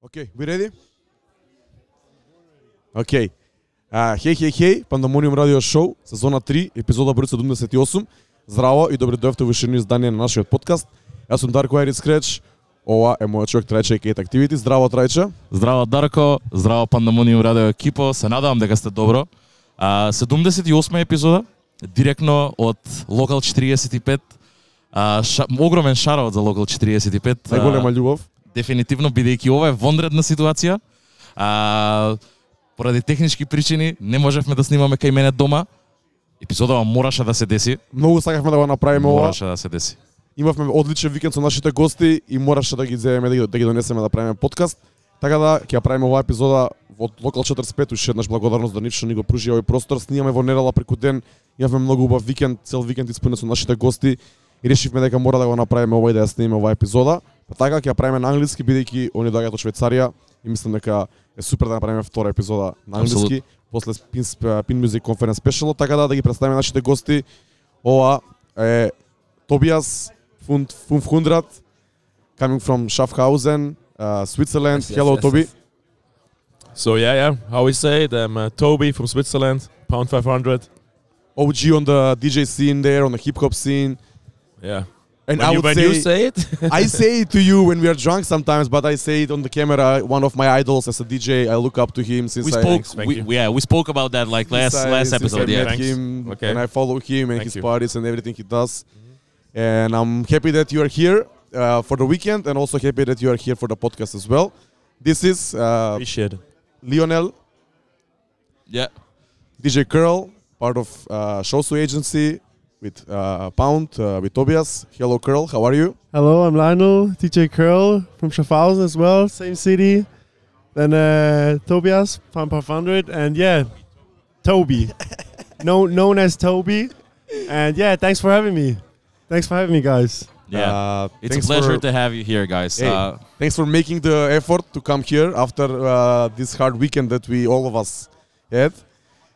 Okay, we ready? Окей. А, хей, хей, хей, Пандамониум радио шоу, сезона 3, епизода број 78. Здраво и добре дојавте во ширно издание на нашиот подкаст. Јас сум Дарко Айрис Скреч. Ова е мојот човек Трајче Кейт Activity. Здраво Трајче. Здраво Дарко, здраво Пандамониум радио екипо, се надевам дека сте добро. А, 78 епизода, директно од Локал 45. А, ша, огромен шараот за Локал 45. Најголема љубов. Дефинитивно, бидејќи ова е вонредна ситуација. А, поради технички причини не можевме да снимаме кај мене дома. Епизодава мораше да се деси. Многу сакавме да го направиме ова. Мораше да се деси. Имавме одличен викенд со нашите гости и мораше да ги земеме да ги, да ги донесеме да правиме подкаст. Така да ќе ја правиме оваа епизода од Локал 45 уште еднаш благодарност до нив што ни го пружи овој простор. Снимаме во недела преку ден. Имавме многу убав викенд, цел викенд исполнет со нашите гости и решивме дека мора да го направиме ова и да ја снимиме оваа епизода. Па така ќе ја правиме на англиски бидејќи они доаѓаат од Швајцарија и мислам дека е супер да направиме втора епизода на англиски после Pin, Pin Music Conference Special, така да да ги представиме нашите гости. Ова е Тобиас Фунд Фунфхундрат coming from Schaffhausen, uh, Switzerland. Yes, yes, Hello yes, Toby. yes. So yeah, yeah. How we say it? I'm uh, Toby from Switzerland, pound 500. OG on the DJ scene there, on the hip hop scene. Yeah. And when I you, would when say, you say it, I say it to you when we are drunk sometimes, but I say it on the camera. One of my idols as a DJ, I look up to him since We I spoke, Thanks, thank we, you. yeah, we spoke about that like last since I- last since episode. I Yeah, met him Okay. and I follow him and Thank his you. parties and everything he does. And I'm happy that you are here uh, for the weekend, and also happy that you are here for the podcast as well. This is uh, appreciate it. Lionel, yeah. DJ Curl, part of uh, Shosu Agency with uh, Pound, uh, with Tobias. Hello, Curl. How are you? Hello, I'm Lionel, DJ Curl from Schaffhausen as well, same city. Then uh, Tobias, Pump 500, and yeah, Toby, known known as Toby. And yeah, thanks for having me. Thanks for having me, guys. Yeah. Uh, it's a pleasure to have you here, guys. Hey. Uh, Thanks for making the effort to come here after uh, this hard weekend that we all of us had.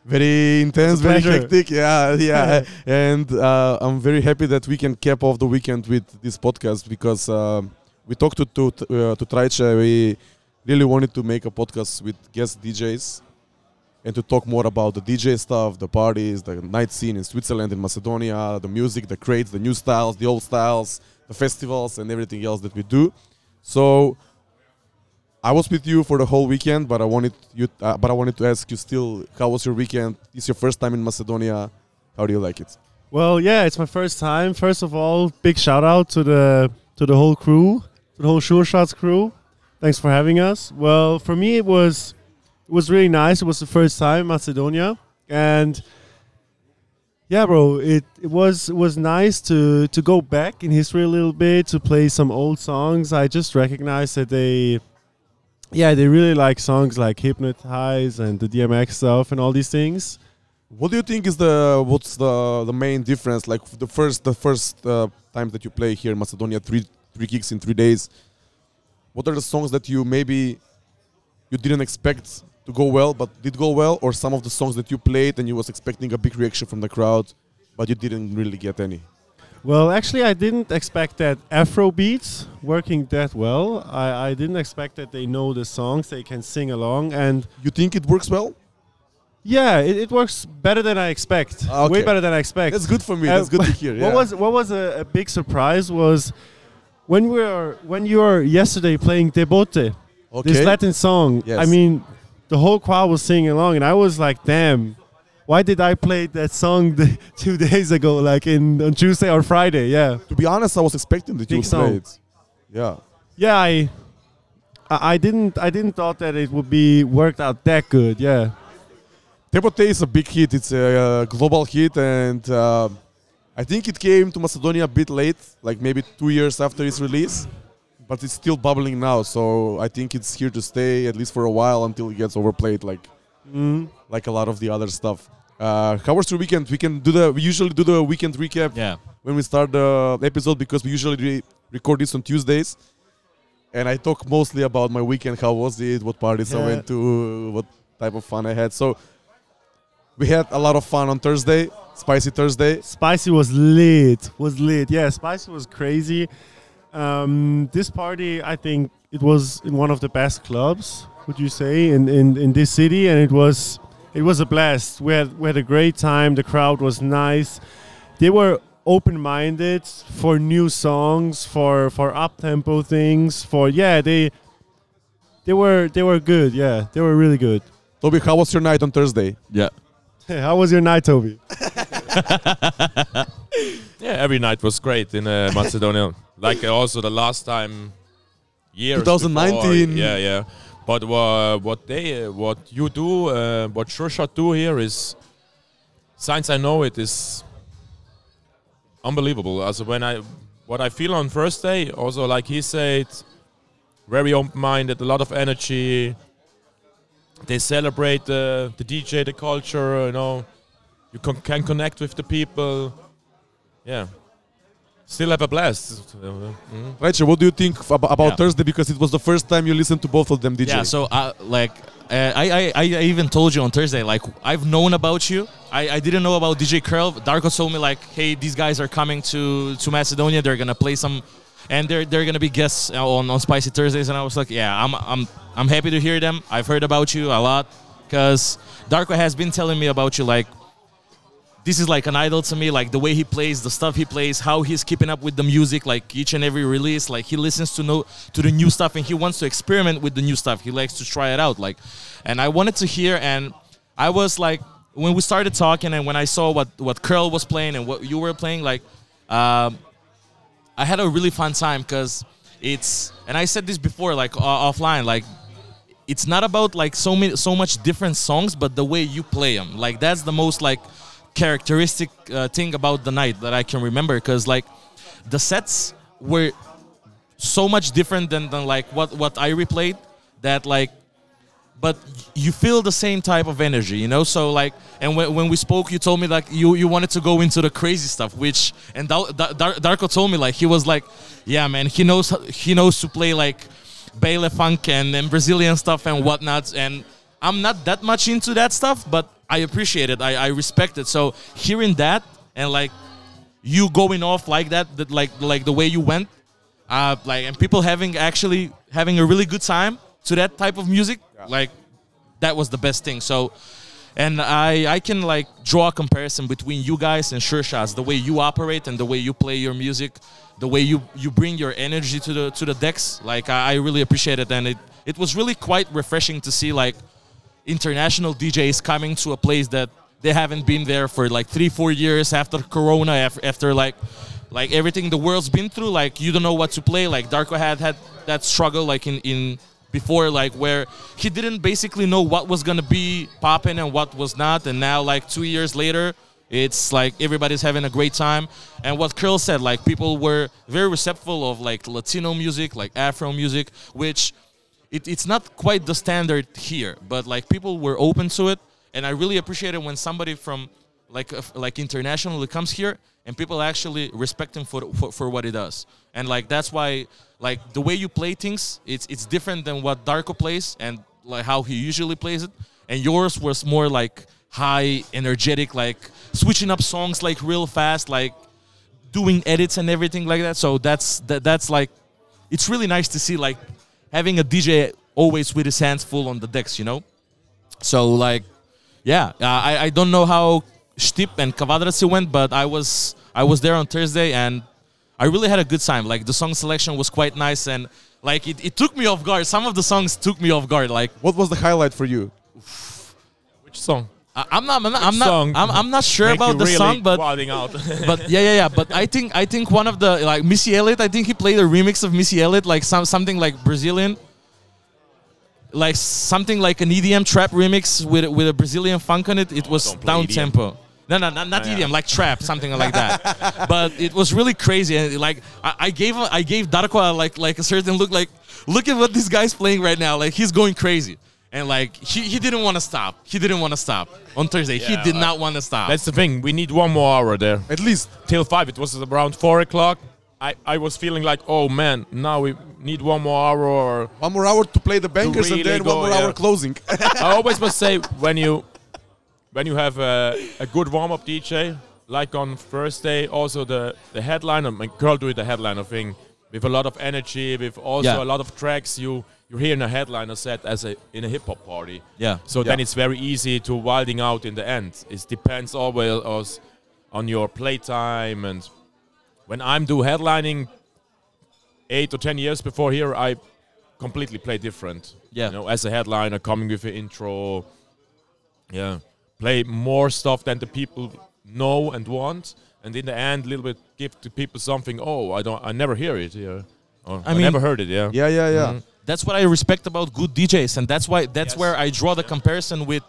Very intense, very hectic. Yeah, yeah. and uh, I'm very happy that we can cap off the weekend with this podcast because um we talked to to uh, to Traice. We really wanted to make a podcast with guest DJs and to talk more about the DJ stuff, the parties, the night scene in Switzerland, in Macedonia, the music, the crates, the new styles, the old styles, the festivals, and everything else that we do. So I was with you for the whole weekend, but I wanted you, uh, but I wanted to ask you still, how was your weekend? It's your first time in Macedonia. How do you like it? Well, yeah, it's my first time. First of all, big shout out to the to the whole crew, to the whole Sure Shots crew. Thanks for having us. Well, for me, it was it was really nice. It was the first time in Macedonia, and yeah, bro, it, it was it was nice to to go back in history a little bit to play some old songs. I just recognized that they. Yeah, they really like songs like Hypnotize and the DMX stuff and all these things. What do you think is the what's the the main difference? Like the first the first uh, time that you play here in Macedonia, three three gigs in three days. What are the songs that you maybe you didn't expect to go well, but did go well, or some of the songs that you played and you was expecting a big reaction from the crowd, but you didn't really get any? Well, actually, I didn't expect that Afro beats working that well. I, I didn't expect that they know the songs, they can sing along, and You think it works well? yeah, it, it works better than I expect. Ah, okay. Way better than I expect. That's good for me. Uh, That's good to hear. Yeah. What was what was a, a big surprise was when we were when you were yesterday playing Te Boté, okay? this Latin song. I mean, the whole crowd was singing along, and I was like, damn. Why did I play that song the, two days ago, like in on Tuesday or Friday? Yeah. to be honest, I was expecting that you Big would play it. Yeah. Yeah, I, I didn't, I didn't thought that it would be worked out that good. Yeah, Te Boté is a big hit. It's a global hit, and uh, I think it came to Macedonia a bit late, like maybe two years after its release. But it's still bubbling now, so I think it's here to stay at least for a while until it gets overplayed, like mm. like a lot of the other stuff. Uh, how was your weekend? We can do the. We usually do the weekend recap yeah. when we start the episode because we usually re- record this on Tuesdays. And I talk mostly about my weekend. How was it? What parties I went to? What type of fun I had? So we had a lot of fun on Thursday, Spicy Thursday. Spicy was lit, was lit. Yeah, Spicy was crazy. Um, this party, I think it was in one of the best clubs. Would you say in, in, in this city? And it was it was a blast. We had we had a great time. The crowd was nice. They were open-minded for new songs, for for up tempo things. For yeah, they they were they were good. Yeah, they were really good. Toby, how was your night on Thursday? Yeah. How was your night, Toby? Yeah, every night was great in uh, Macedonia. like also the last time, years. 2019. before, yeah, yeah. But uh, what they, uh, what you do, uh, what Sure do here is, since I know it, is unbelievable. Also when I, what I feel on first day, also like he said, very open-minded, a lot of energy. They celebrate the the DJ, the culture. You know, you con- can connect with the people. Yeah. Still have a blast. Mhm. Rachel, what do you think ab- about Yeah. Thursday? Because it was the first time you listened to both of them DJ. Yeah, so uh, like uh, I, I I I even told you on Thursday like I've known about you. I, I didn't know about DJ Curl. Darko told me like, hey, these guys are coming to to Macedonia. They're gonna play some, and they're they're gonna be guests on, on Spicy Thursdays. And I was like, yeah, I'm I'm I'm happy to hear them. I've heard about you a lot because Darko has been telling me about you like this is like an idol to me like the way he plays the stuff he plays how he's keeping up with the music like each and every release. Like he listens to know to the new stuff and he wants to experiment with the new stuff. He likes to try it out like and i wanted to hear and i was like when we started talking and when i saw what what curl was playing and what you were playing like um, i had a really fun time because it's and i said this before like uh, offline like it's not about like so many so much different songs but the way you play them like that's the most like characteristic uh, thing about the night that i can remember because like the sets were so much different than, than like what what i replayed that like but you feel the same type of energy you know? So like and when, when we spoke you told me like you you wanted to go into the crazy stuff which and Dar- Dar- darko told me like he was like yeah man he knows he knows to play like Baile funk and, and brazilian stuff and whatnot and i'm not that much into that stuff but i appreciate it i, I respect it so hearing that and like you going off like that, that like like the way you went, uh, like and people having actually having a really good time to that type of music, like that was the best thing. So, and I I can like draw a comparison between you guys and Sure Shots, the way you operate and the way you play your music, the way you you bring your energy to the to the decks. Like I, I really appreciate it, and it it was really quite refreshing to see like international DJs coming to a place that they haven't been there for like three, four years after Corona, after, like like everything the world's been through. Like you don't know what to play. Like Darko had had that struggle like in in before, like where he didn't basically know what was gonna be popping and what was not, and now like two years later. It's like everybody's having a great time, and what Curl said, like people were very receptive of like Latino music, like Afro music, which it, it's not quite the standard here, but like people were open to it, and I really appreciate it when somebody from like like internationally comes here and people actually respect him for, for for what he does, and like that's why like the way you play things, it's it's different than what Darko plays and like how he usually plays it, and yours was more like high, energetic, like switching up songs like real fast, like doing edits and everything like that. So that's that, that's like it's really nice to see like having a DJ always with his hands full on the decks, you know. So like, yeah, uh, I I don't know how Stip and Kavadarci went, but I was I was there on Thursday and I really had a good time. Like the song selection was quite nice and like it, it took me off guard. Some of the songs took me off guard. Like What was the highlight for you? Which song? I, I'm not I'm not I'm not, I'm, I'm not sure Make about the really song, but out. but yeah, yeah, yeah. But I think I think one of the like Missy Elliott. I think he played a remix of Missy Elliott, like some something like Brazilian, like something like an EDM trap remix with with a Brazilian funk on it. It oh, was down EDM. tempo. No, no, not, not Oh, yeah. EDM, like trap, something like that. but it was really crazy, and like I, I gave I gave Darko like like a certain look, like look at what this guy's playing right now, like he's going crazy. And like he, he didn't want to stop. He didn't want to stop on Thursday. he did like- not want to stop. That's the thing. We need one more hour there. At least Till five. It was around four o'clock. I, I was feeling like, oh man, now we need one more hour. Or one more hour to play the bankers and then go, one more yeah. hour closing. I always must say when you when you have a, a good warm up DJ, like on first day, also the the headliner, my girl do it the headliner thing. with a lot of energy, with also Yeah. a lot of tracks you you hear in a headliner set as a in a hip hop party. Yeah. So then it's very easy to wilding out in the end. It depends always on your playtime and when I'm do headlining eight or ten years before here, I completely play different. Yeah. You know, as a headliner, coming with an intro. Yeah. Play more stuff than the people know and want, and in the end, a little bit give to people something. Oh, I don't, I never hear it here. Or, I I, mean- never heard it. Yeah. Yeah, yeah, yeah. Mhm. That's what I respect about good DJs, and that's why that's Yes. where I draw the comparison with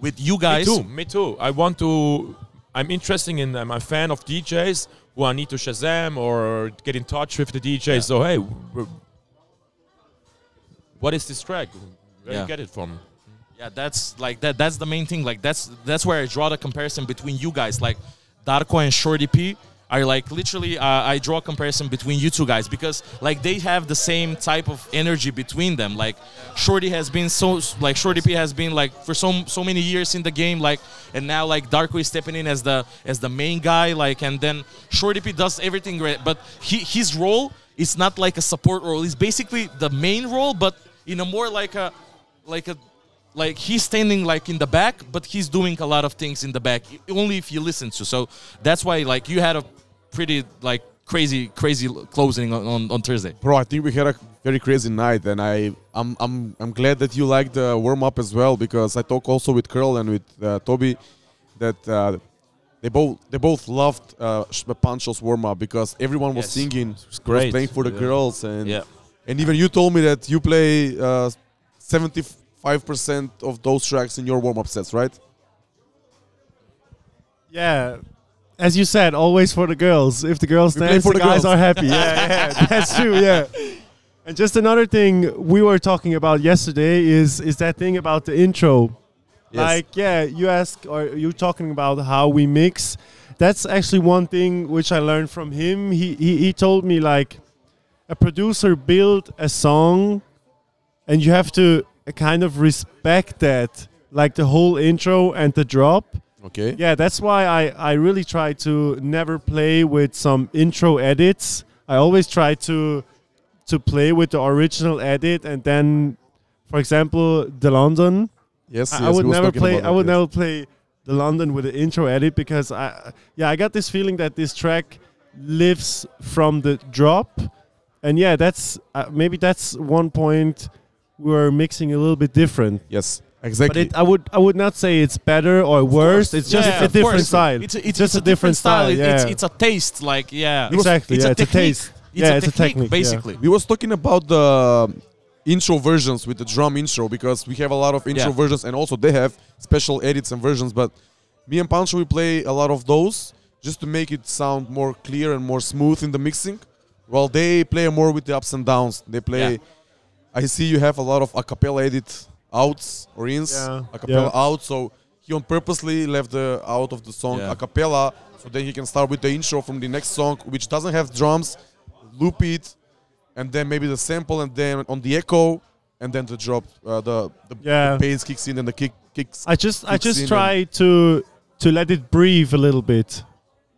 with you guys. Me too. Me too. I want to. I'm interested in. I'm a fan of DJs who I need to Shazam or get in touch with the DJ. So hey, what is this track? Where Yeah. you get it from? Yeah, that's like that. That's the main thing. Like that's that's where I draw the comparison between you guys. Like Darko and Shorty P are like literally. Uh, I draw a comparison between you two guys because like they have the same type of energy between them. Like Shorty has been so like Shorty P has been like for so so many years in the game. Like and now like Darko is stepping in as the as the main guy. Like and then Shorty P does everything great, but he his role is not like a support role. It's basically the main role, but in a more like a like a like he's standing like in the back but he's doing a lot of things in the back only if you listen to so that's why like you had a pretty like crazy crazy closing on, on, on thursday Bro, I think we had a very crazy night, and I, I'm, I'm, I'm glad that you liked the warm up as well because I talk also with Curl and with uh, Toby that uh, they both, they both loved uh, Sh- Pancho's warm up because everyone was Yes. singing, It's was great. playing for the Yeah. girls, and Yeah. and even you told me that you play uh, 75% of those tracks in your warm up sets, right? Yeah. As you said, always for the girls. If the girls We dance, for the, the guys girls. are happy. Yeah, yeah, that's true. Yeah. And just another thing we were talking about yesterday is is that thing about the intro. Yes. Like, yeah, you ask or you talking about how we mix. That's actually one thing which I learned from him. He he, he told me like a producer build a song and you have to kind of respect that like the whole intro and the drop Okay. yeah, that's why I, I really try to never play with some intro edits. I always try to to play with the original edit and then for example the London. Yes, I, I would never play I would yes. never play the London with the intro edit because I yeah, I got this feeling that this track lives from the drop. And yeah, that's uh, maybe that's one point we're mixing a little bit different. Yes, But exactly. it, I would I would not say it's better or worse. It's just Yeah, a different course. style. it's a, it's, just it's a different style, It- Yeah. it's, it's a taste like yeah exactly. it's yeah, a it's a taste. it's yeah, a it's a technique, technique. yeah. basically we was talking about the um, intro versions with the drum intro because we have a lot of intro Yeah. versions and also they have special edits and versions but me and Pancho we play a lot of those just to make it sound more clear and more smooth in the mixing while they play more with the ups and downs they play Yeah. I see you have a lot of a cappella edit outs or ins Yeah, a cappella yeah. out so he on purposely left the out of the song Yeah. a cappella so then he can start with the intro from the next song which doesn't have drums loop it and then maybe the sample and then on the echo and then the drop uh, the the, Yeah. the bass kicks in and the kick kicks I just I kicks in just try to to let it breathe a little bit.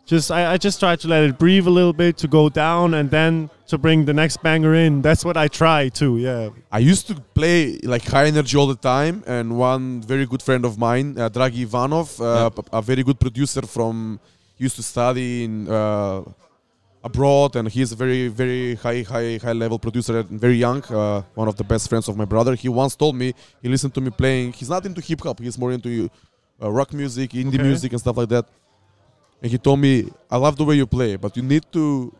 Just I, I just try to let it breathe a little bit to go down and then to bring the next banger in. That's what I try to. Yeah. I used to play like high energy all the time, and one very good friend of mine, uh, Dragi Ivanov, uh, Yeah. p- a very good producer from, used to study in uh, abroad, and he's a very very high high high level producer and very young. Uh, one of the best friends of my brother. He once told me he listened to me playing. He's not into hip hop. He's more into uh, rock music, indie Okay. music, and stuff like that. And he told me, "I love the way you play, but you need to."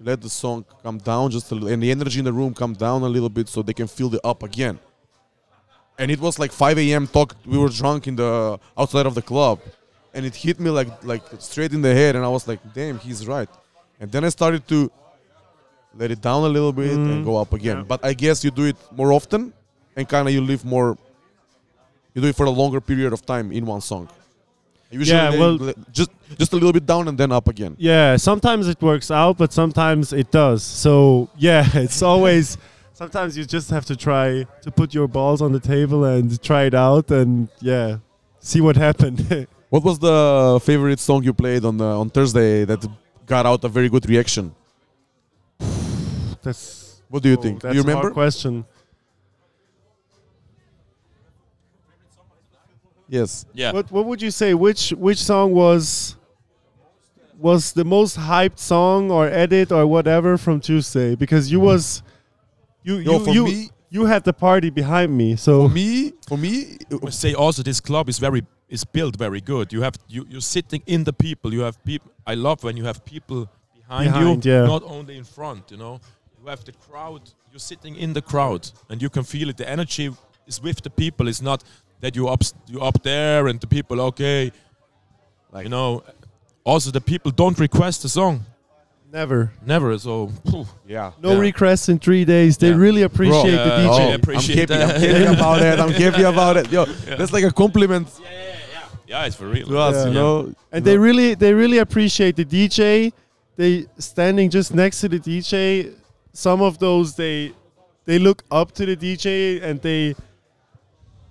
Let the song come down just a little, and the energy in the room come down a little bit, so they can feel the up again. And it was like 5 a.m. Talk. We were drunk in the outside of the club, and it hit me like like straight in the head, and I was like, "Damn, he's right." And then I started to let it down a little bit and Mm, go up again. yeah. But I guess you do it more often, and kind of you live more. You do it for a longer period of time in one song. Usually, Yeah, well- just just a little bit down and then up again. Yeah, sometimes it works out, but sometimes it does. So yeah, it's always. Sometimes you just have to try to put your balls on the table and try it out, and yeah, see what happened. What was the favorite song you played on the, on Thursday that got out a very good reaction? that's. What do you oh, think? Do you remember? question. Yes. Yeah. What What would you say? Which Which song was was the most hyped song or edit or whatever from Tuesday? Because you was you Yo, you for you, me- you had the party behind me. So For me, for me, I say also this club is very is built very good. You have you you're sitting in the people. You have people. I love when you have people behind, Behind, you, yeah. not only in front. You know, you have the crowd. You're sitting in the crowd, and you can feel it. The energy is with the people. It's not that you up you up there and the people. Okay, Like- you know. Also, the people don't request the song. never. Never. So phew. yeah. No Yeah. requests in three days. They Yeah. really appreciate Bro, the DJ. oh. I'm appreciate happy. I'm that. happy about it. I'm happy about it. Yo, that's like a compliment yeah, yeah, yeah. Yeah, it's for real. to us, Yeah. you know. and they really they really appreciate the DJ. They standing just next to the DJ. Some of those they they look up to the DJ and they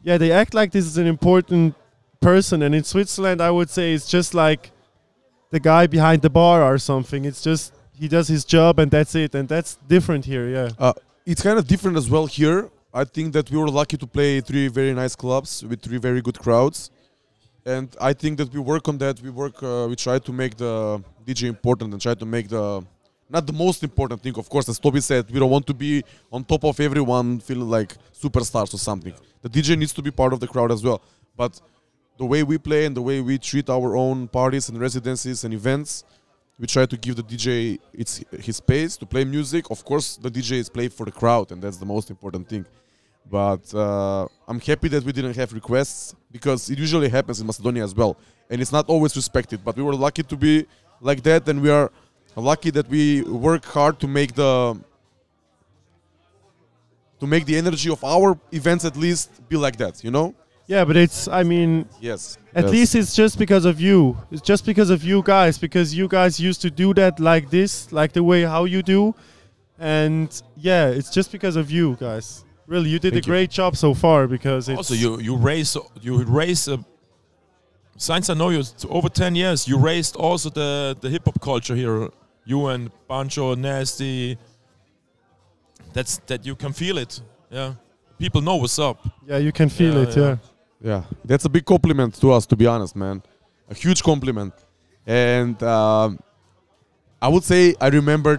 yeah they act like this is an important person. And in Switzerland, I would say it's just like the guy behind the bar or something. It's just he does his job and that's it. And that's different here. Yeah. Uh, it's kind of different as well here. I think that we were lucky to play three very nice clubs with three very good crowds, and I think that we work on that. We work. Uh, we try to make the DJ important and try to make the not the most important thing. Of course, as Toby said, we don't want to be on top of everyone, feeling like superstars or something. The DJ needs to be part of the crowd as well. But the way we play and the way we treat our own parties and residencies and events, we try to give the DJ its his space to play music. Of course, the DJ is played for the crowd, and that's the most important thing. But uh, I'm happy that we didn't have requests because it usually happens in Macedonia as well, and it's not always respected. But we were lucky to be like that, and we are lucky that we work hard to make the to make the energy of our events at least be like that. You know? Yeah, but it's I mean Yes. At Yes. least it's just because of you. It's just because of you guys, because you guys used to do that like this, like the way how you do. And yeah, it's just because of you guys. Really, you did Thank a you. great job so far because it's Also, you you raise you raise uh, a. Since I know you over ten years, you raised also the the hip hop culture here. You and Pancho, Nasty. That's that you can feel it. Yeah, people know what's up. yeah, you can feel Yeah, it. yeah. Yeah. Yeah, that's a big compliment to us, to be honest, man. A huge compliment. And um, I would say I remember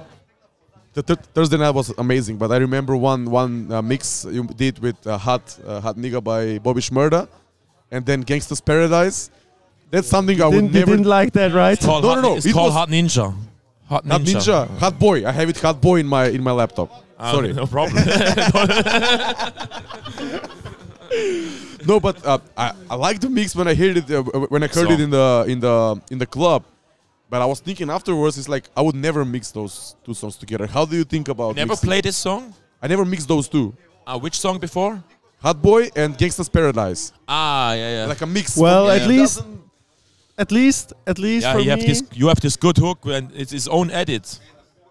the th- Thursday night was amazing, but I remember one one uh, mix you did with uh, Hot uh, Hot Nigga by Bobby Shmurda, and then Gangsta's Paradise. That's something I would Didn't, you didn't like that, right? It's called No, Hot, no, no, It's it called Hot Ninja. Hot Ninja. Hot Ninja, Hot Boy. I have it Hot Boy in my in my laptop. Ah, Sorry. no problem. No, but uh, I, I like the mix when I heard it uh, when I heard So- it in the in the in the club. But I was thinking afterwards, it's like I would never mix those two songs together. How do you think about? Never mixing? played this song. I never mixed those two. Uh, which song before? Hot Boy and Gangsta's Paradise, Ah, yeah, yeah. like a mix. Well, For me, at it least- doesn't- At least, at least yeah, for you have me. this. You have this good hook, and it's his own edit.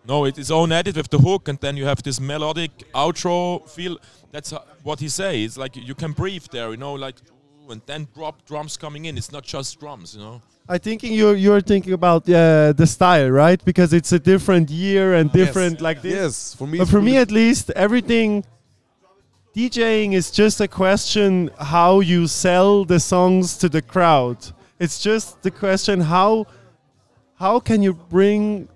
No, it's his own edit with the hook, and then you have this melodic outro feel. That's what he says. It's like you can breathe there, you know, like, and then drop drums coming in. It's not just drums, you know. I thinking you're you're thinking about uh, the style, right? Because it's a different year and different like this. Yes, for me. But for me, at least, everything DJing is just a question how you sell the songs to the crowd. It's just the question how how can you bring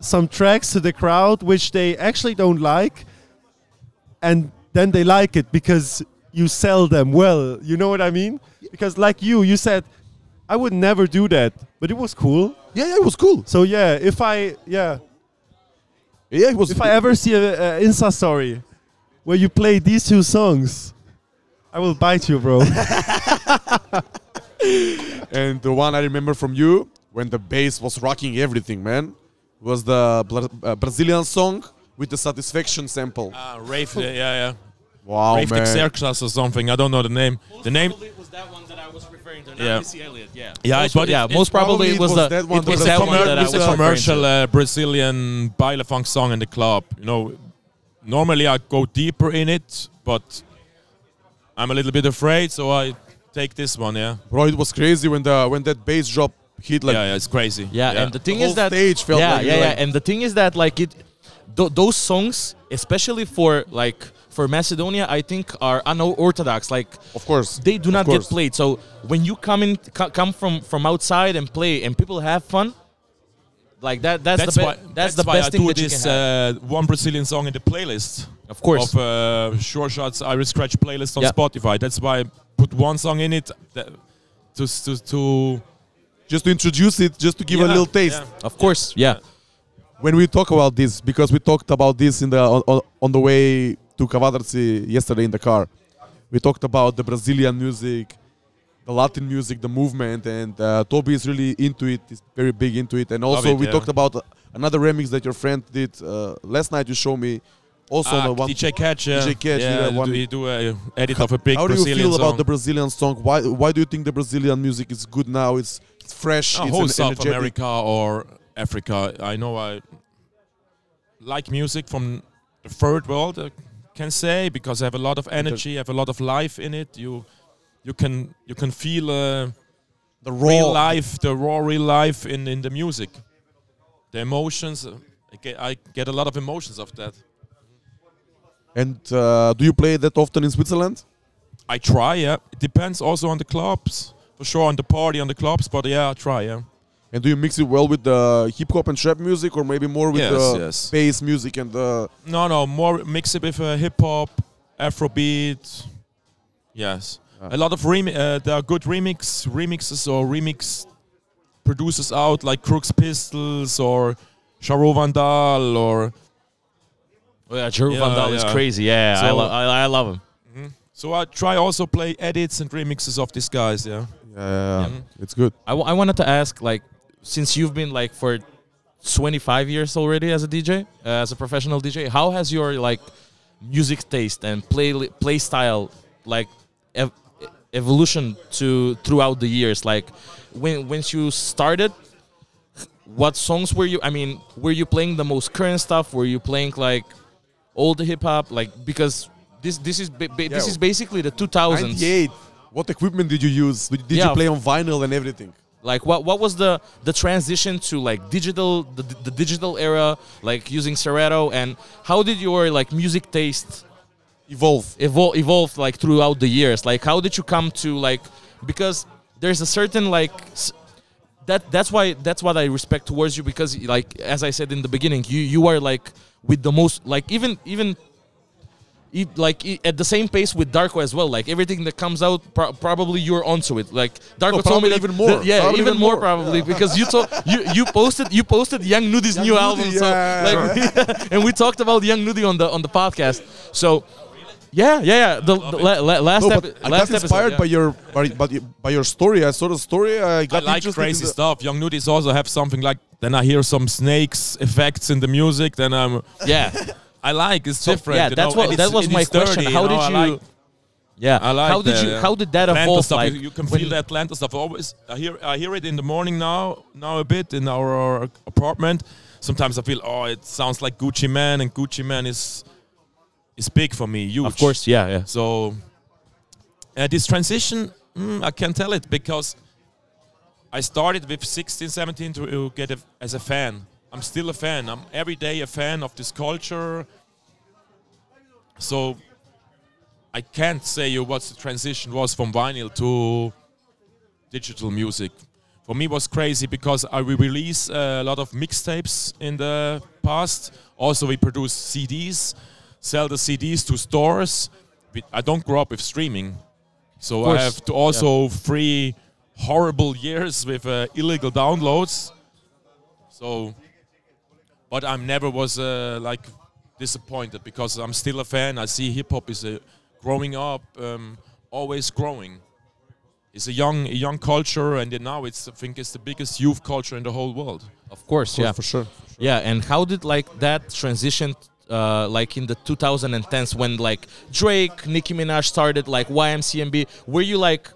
some tracks to the crowd which they actually don't like, and then they like it because you sell them well. You know what I mean? Because like you, you said. I would never do that, but it was cool. yeah, yeah, it was cool. So yeah, if I yeah, Yeah, it was. if I ever see a, a Insta story where you play these two songs, I will bite you, bro. and the one I remember from you when the bass was rocking everything, man, was the Bla- uh, Brazilian song with the Satisfaction sample. Ah, Rave, yeah, yeah. Wow, Rave man. Exercas or something. I don't know the name. The name. Probably was that one that I was referring to. Yeah. Missy Elliott. Yeah. Yeah, most, but yeah. it- most probably, probably it it was, was the, that one, it was that one that I it's was a commercial uh, Brazilian baile funk song in the club. You know, normally I go deeper in it, but I'm a little bit afraid, so I take this one. Yeah, Bro, it was crazy when the when that bass drop hit like yeah, yeah, it's crazy. Yeah, and the thing whole is that stage felt yeah, like yeah, yeah, like- and the thing is that like it, th- those songs, especially for like for Macedonia, I think are unorthodox. Like Of course. they do not get played. So when you come in, co- come from from outside and play, and people have fun, like that. That's, That's the be- why. that's, the why best I thing do that you this can have. uh, one Brazilian song in the playlist of course. of uh, Sure Shots Irish Scratch playlist on Yeah. Spotify. That's why I put one song in it that, to to to Just to introduce it, just to give a little taste. yeah. of course. Yeah. When we talk about this, because we talked about this in the on, on, on the way to Kavadarci yesterday in the car, we talked about the Brazilian music, the Latin music, the movement, and uh, Toby is really into it. He's very big into it. And also, it, we yeah. talked about uh, another remix that your friend did uh, last night. You showed me. Also, Ah, the one. DJ Catch. Yeah. DJ Catch, Yeah, yeah, do one- we do a edit of a big How do you Brazilian feel song. about the Brazilian song? Why Why do you think the Brazilian music is good now? It's, it's fresh. Uh, it's whole South energetic. America or Africa. I know I like music from the third world. I can say because I have a lot of energy, I have a lot of life in it. You you can you can feel uh, The real raw life, the raw real life in in the music, the emotions. I get, I get a lot of emotions of that. And uh, do you play that often in Switzerland? I try, yeah. It depends also on the clubs, for sure, on the party, on the clubs. But yeah, I try, yeah. And do you mix it well with the hip hop and trap music, or maybe more with Yes, the yes. bass music and the? No, no, more mix it with uh, hip hop, Afrobeat. Yes. A lot of remi- uh, there are good remix remixes or remix producers out like Crooks Pistols or Charo Vandal or. Oh, yeah, Drew Yeah, Van Dal is crazy. Yeah, I, lo- I, I love him. So I try also play edits and remixes of these guys. Yeah. Yeah, Mhm. it's good. I, w- I wanted to ask, like, since you've been like for 25 years already as a DJ, uh, as a professional DJ, how has your like music taste and play play style like ev- evolution to throughout the years? Like, when once you started, what songs were you? I mean, were you playing the most current stuff? Were you playing like old hip hop? Like, because this this is ba- ba- this Yeah. is basically the 2000s. 98. What equipment did you use? Did, did Yeah. you play on vinyl and everything? like what what was the the transition to like digital the, the digital era like using Serato and how did your like music taste Evolve. evolve evolve like throughout the years like how did you come to like because there's a certain like s- that that's why that's what I respect towards you because like as I said in the beginning you you are like with the most like even even like at the same pace with Darko as well. Like everything that comes out, pro- probably you're onto it. Like Darko No, told me that, even more. that- yeah, even, even more, probably because you told you you posted you posted Young Nudy's Young new Nudi, album. So yeah. like, and we talked about Young Nudy on the on the podcast. So. Yeah, yeah, yeah. The, the la- la- last, No, epi- but I last got inspired episode, by your by, by, by your story. I saw the story. I I got like interested in crazy the- stuff. Young Nudys also have something like. Then I hear some snakes effects in the music. Then I'm. yeah, I like it's So, different. yeah, that's know, what- and that was my dirty, question. you How know, did I you- like yeah. I like how did the, you uh, how did that Atlanta evolve? stuff. Like you, you can feel the Atlanta stuff. Always, I hear I hear it in the morning now now a bit in our apartment. Sometimes I feel oh it sounds like Gucci Mane and Gucci Mane is is big for me. Huge. Of course, yeah, yeah. So uh, this transition, mm, I can tell it because I started with 16, 17 to uh, get a, as a fan. I'm still a fan. I'm every day a fan of this culture. So I can't say you what the transition was from vinyl to digital music. For me, it was crazy because I we release a lot of mixtapes in the past. Also, we produce CDs, sell the CDs to stores. I don't grow up with streaming, so I have to also three horrible years with uh, illegal downloads. So, but I'm never was uh, like disappointed because I'm still a fan. I see hip hop is a growing up, um, always growing. It's a young, a young culture, and now it's I think it's the biggest youth culture in the whole world. Of course, yeah. for sure. Yeah, and how did like that transition, uh, like in the 2010s when like Drake, Nicki Minaj started like YMCMB? Were you like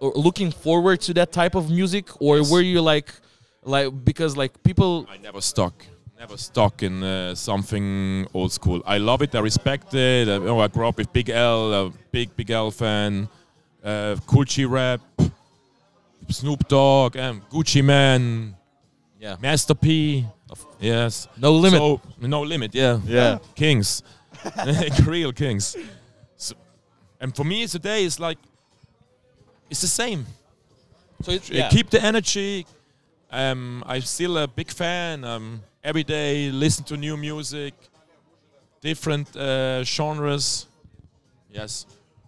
uh, looking forward to that type of music, or Yes. were you like, like because like people? I never stuck, never stuck in uh, something old school. I love it. I respect it. Uh, oh, I grew up with Big L, a big Big L fan. Uh, Gucci rap, Snoop Dogg, um, Gucci Mane, Yeah, Master P. Yes. No limit. So, no limit, yeah. Yeah. Kings. Real kings. So, and for me today is like it's the same. so it's, Uh, Keep the energy. Um, I'm still a big fan. Um, every day listen to new music, different uh, genres. Yes.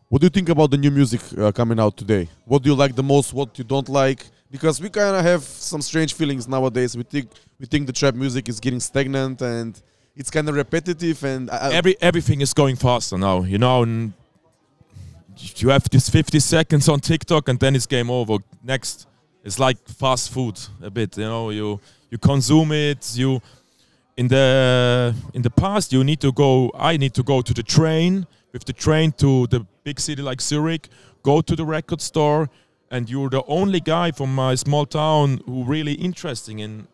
What do you think about the new music uh, coming out today? What do you like the most? What you don't like? Because we kind of have some strange feelings nowadays. We think we think the trap music is getting stagnant and it's kind of repetitive. And I, Every everything is going faster now. You know, and you have this 50 seconds on TikTok and then it's game over. Next, it's like fast food a bit. You know, you you consume it. You in the in the past you need to go. I need to go to the train with the train to the big city like Zurich. Go to the record store, and you're the only guy from my small town who really interesting in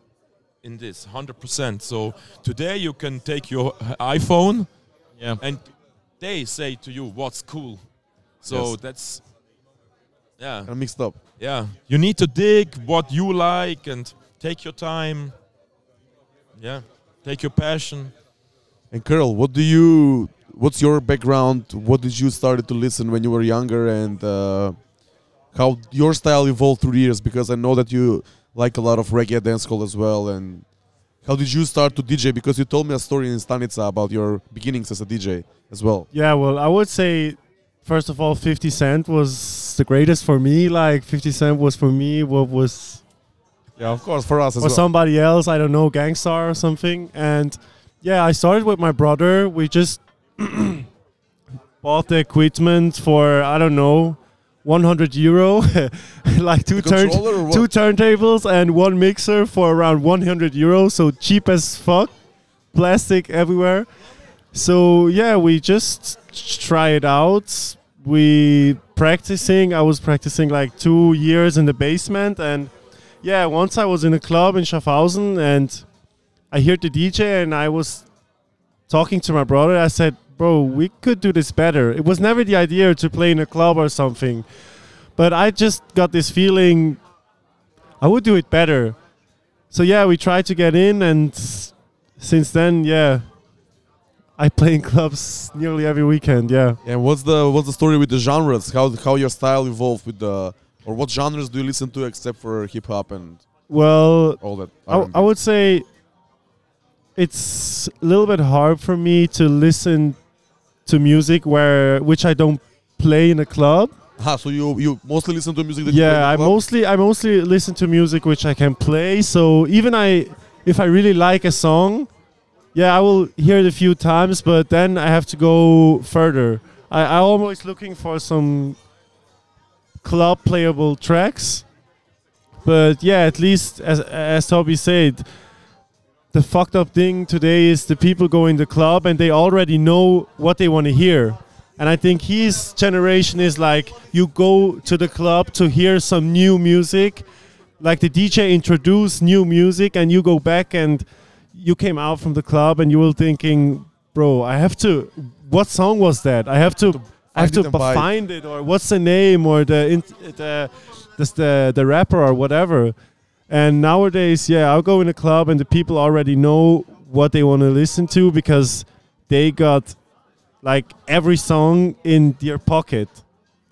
in this 100%. So today you can take your iPhone yeah. and they say to you what's cool. So Yes. that's yeah, kind of mixed up. yeah. You need to dig what you like and take your time. Yeah, take your passion. And Carl, what do you? What's your background? What did you started to listen when you were younger, and uh, how your style evolved through the years? Because I know that you like a lot of reggae dancehall as well. And how did you start to DJ? Because you told me a story in Stanica about your beginnings as a DJ as well. Yeah, well, I would say first of all, 50 Cent was the greatest for me. Like 50 Cent was for me what was Yeah, of course, for us as or well. somebody else, I don't know, Gangstar or something. And yeah, I started with my brother. We just bought the equipment for I don't know, 100 euro, like two turn controller or what? two turntables and one mixer for around 100 euros. So cheap as fuck, plastic everywhere. So yeah, we just try it out. We practicing. I was practicing like two years in the basement, and yeah, once I was in a club in Schaffhausen, and I heard the DJ, and I was talking to my brother. I said, "Bro, we could do this better." It was never the idea to play in a club or something, but I just got this feeling I would do it better. So yeah, we tried to get in, and since then, yeah, I play in clubs nearly every weekend. Yeah. And what's the what's the story with the genres? How how your style evolved with the or what genres do you listen to except for hip hop and Well, all that? I, I would say it's a little bit hard for me to listen to music where which I don't play in a club. Ah, so you you mostly listen to music that you play in Yeah, I mostly I mostly listen to music which I can play. So even I if I really like a song, yeah, I will hear it a few times, but then I have to go further. I I'm always looking for some club playable tracks. But yeah, at least as as Toby said, the fucked up thing today is the people go in the club and they already know what they want to hear. And I think his generation is like you go to the club to hear some new music, like the DJ introduce new music, and you go back and you came out from the club and you were thinking, bro, I have to. What song was that? I have to. I have find to it and buy it." find it, or what's the name, or the the this the the rapper or whatever. And nowadays, yeah, I'll go in a club and the people already know what they want to listen to because they got like every song in their pocket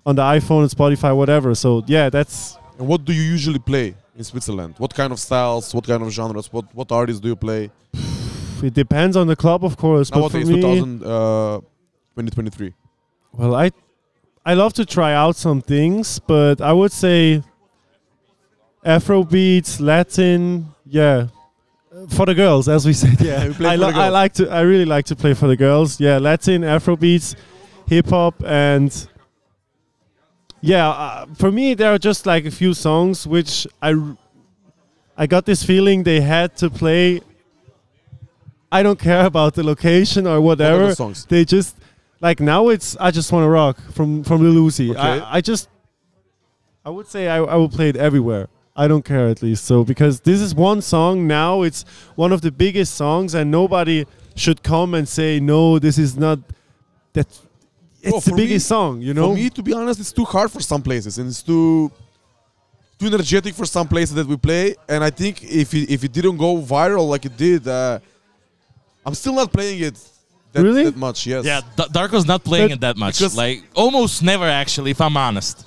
on the iPhone and Spotify, whatever. So yeah, that's And what do you usually play in Switzerland? What kind of styles? What kind of genres? What what artists do you play? it depends on the club, of course. But for Nowadays, me, 2000, uh, 2023. well, I I love to try out some things, but I would say Afro beats, Latin, yeah. For the girls, as we said, yeah. Play I, I like to. I really like to play for the girls. Yeah, Latin, Afro beats, hip hop, and yeah. Uh, for me, there are just like a few songs which I, r- I got this feeling they had to play. I don't care about the location or whatever. the songs? They just like now it's I just want to rock from from Lil Uzi. Okay. I, I just I would say I, I will play it everywhere. I don't care at least. So because this is one song now, it's one of the biggest songs, and nobody should come and say no. This is not that. It's Oh, the for me- biggest song, you know. For me, to be honest, it's too hard for some places, and it's too too energetic for some places that we play, and I think if it, if it didn't go viral like it did, uh, I'm still not playing it that, Really? that much. Yes. Yeah, D- Darko's not playing But- it that much. Like almost never, actually, if I'm honest.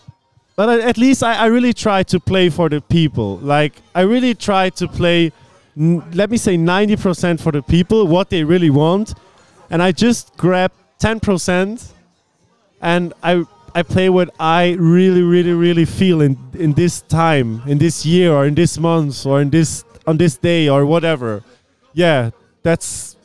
But at least I, I really try to play for the people. Like I really try to play, n- let me say, ninety percent for the people, what they really want, and I just grab ten percent, and I I play what I really, really, really feel in in this time, in this year, or in this month, or in this on this day, or whatever. Yeah, that's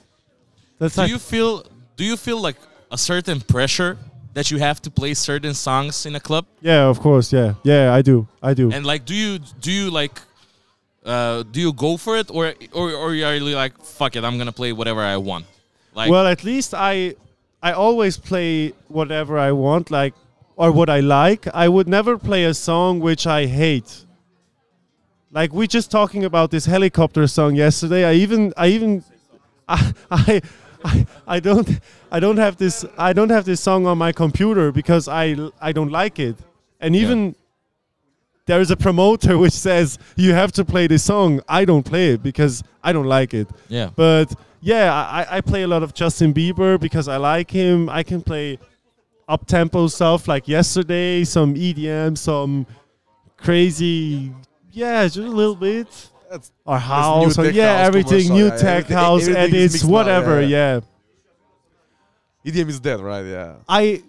that's Do like you feel? Do you feel like a certain pressure that you have to play certain songs in a club? yeah, of course, yeah, yeah, I do, I do. And like, do you do you like? Uh, do you go for it, or or or are you like, fuck it, I'm gonna play whatever I want? Like, well, at least I I always play whatever I want, like or what I like. I would never play a song which I hate. Like we just talking about this helicopter song yesterday. I even I even I I I, I don't I don't have this I don't have this song on my computer because I I don't like it. And even there is a promoter which says you have to play this song. I don't play it because I don't like it. yeah, But yeah, I, I play a lot of Justin Bieber because I like him. I can play up tempo stuff like yesterday, some EDM, some crazy, yeah, just a little bit. That's- Or house, or yeah, house everything, commercial, new yeah, tech everything- house everything is edits, mixed now, whatever. yeah. yeah. EDM is dead, right? Yeah. I,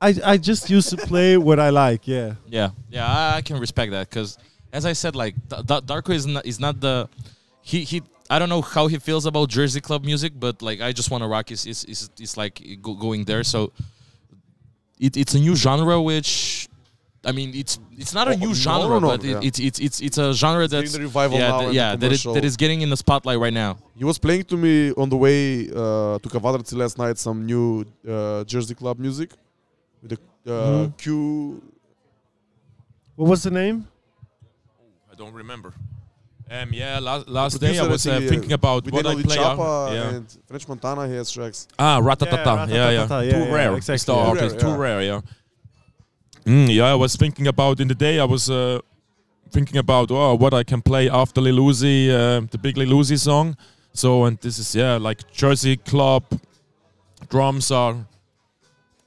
I, I just used to play what I like. Yeah. yeah, yeah. I, I can respect that because, as I said, like D- D- Darko is not is not the he he. I don't know how he feels about Jersey club music, but like I just want to rock is is is, is like go, going there. So it, it's a new genre which. I mean, it's it's not a new no, genre, no, no, but yeah. it's it's it's it's a genre that's the revival yeah, now th- yeah, the that is, that getting in the spotlight right now. He was playing to me on the way uh, to Kavadarci last night some new uh, Jersey club music with the uh, Mhm. Q. What was the name? I don't remember. Um, yeah, last, last day I was uh, uh, thinking about With what I Daniel play. Chapa yeah. and French Montana, he has tracks. Ah, Ratatata. Yeah, Yeah, yeah. Yeah, too rare. It's exactly. the Too artist, rare, too yeah. Mm, yeah, I was thinking about in the day. I was uh, thinking about oh, what I can play after Lil Uzi, uh, the big Lil Uzi song. So, and this is yeah, like Jersey club drums are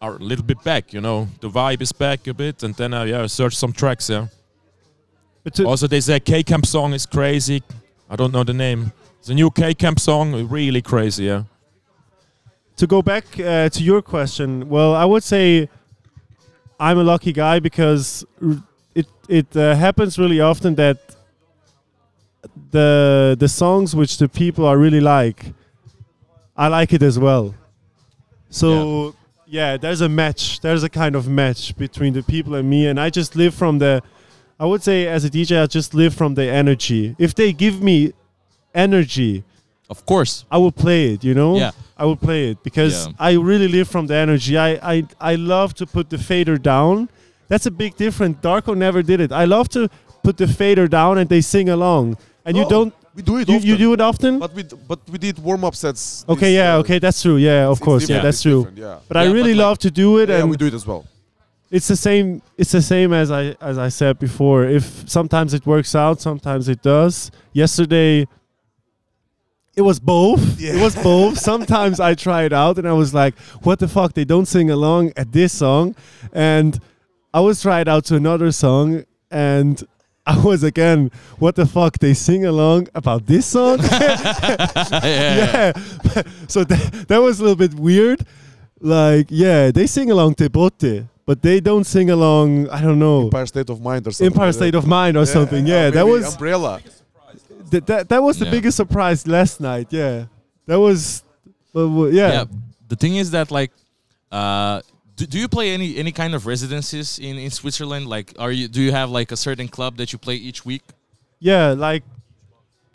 are a little bit back. You know, the vibe is back a bit, and then uh, yeah, search some tracks. Yeah. Also, there's a K Camp song is crazy. I don't know the name. It's a new K Camp song, really crazy. Yeah. to go back uh, to your question, well, I would say I'm a lucky guy because it it uh, happens really often that the the songs which the people are really like, I like it as well. So yeah. there's a match. There's a kind of match between the people and me, and I just live from the. I would say as a DJ, I just live from the energy. If they give me energy, Of course, I will play it, you know? Yeah. I will play it because Yeah. I really live from the energy. I, I I love to put the fader down. That's a big difference. Darko never did it. I love to put the fader down and they sing along. And you don't We do it you, often. you do it often? But we d- but we did warm up sets. okay, yeah, uh, okay, that's true. Yeah, of it's course. Yeah, that's true. Yeah. But I really but like- love to do it yeah, and we do it as well. it's the same it's the same as I as I said before. If sometimes it works out, sometimes it does. Yesterday it was both. It was both. Sometimes I try it out and I was like, what the fuck? They don't sing along at this song. And I was try it out to another song and I was again, what the fuck? They sing along about this song? yeah. so that, that was a little bit weird. Like, yeah, they sing along Te Boté, but they don't sing along, I don't know, Empire State of Mind or something. Empire State of Mind or something. Yeah, that was Umbrella. That, that, that was the Yeah. biggest surprise last night. Yeah, that was, uh, w- yeah. yeah. The thing is that like, uh, do, do you play any any kind of residences in in Switzerland? Like, are you do you have like a certain club that you play each week? Yeah, like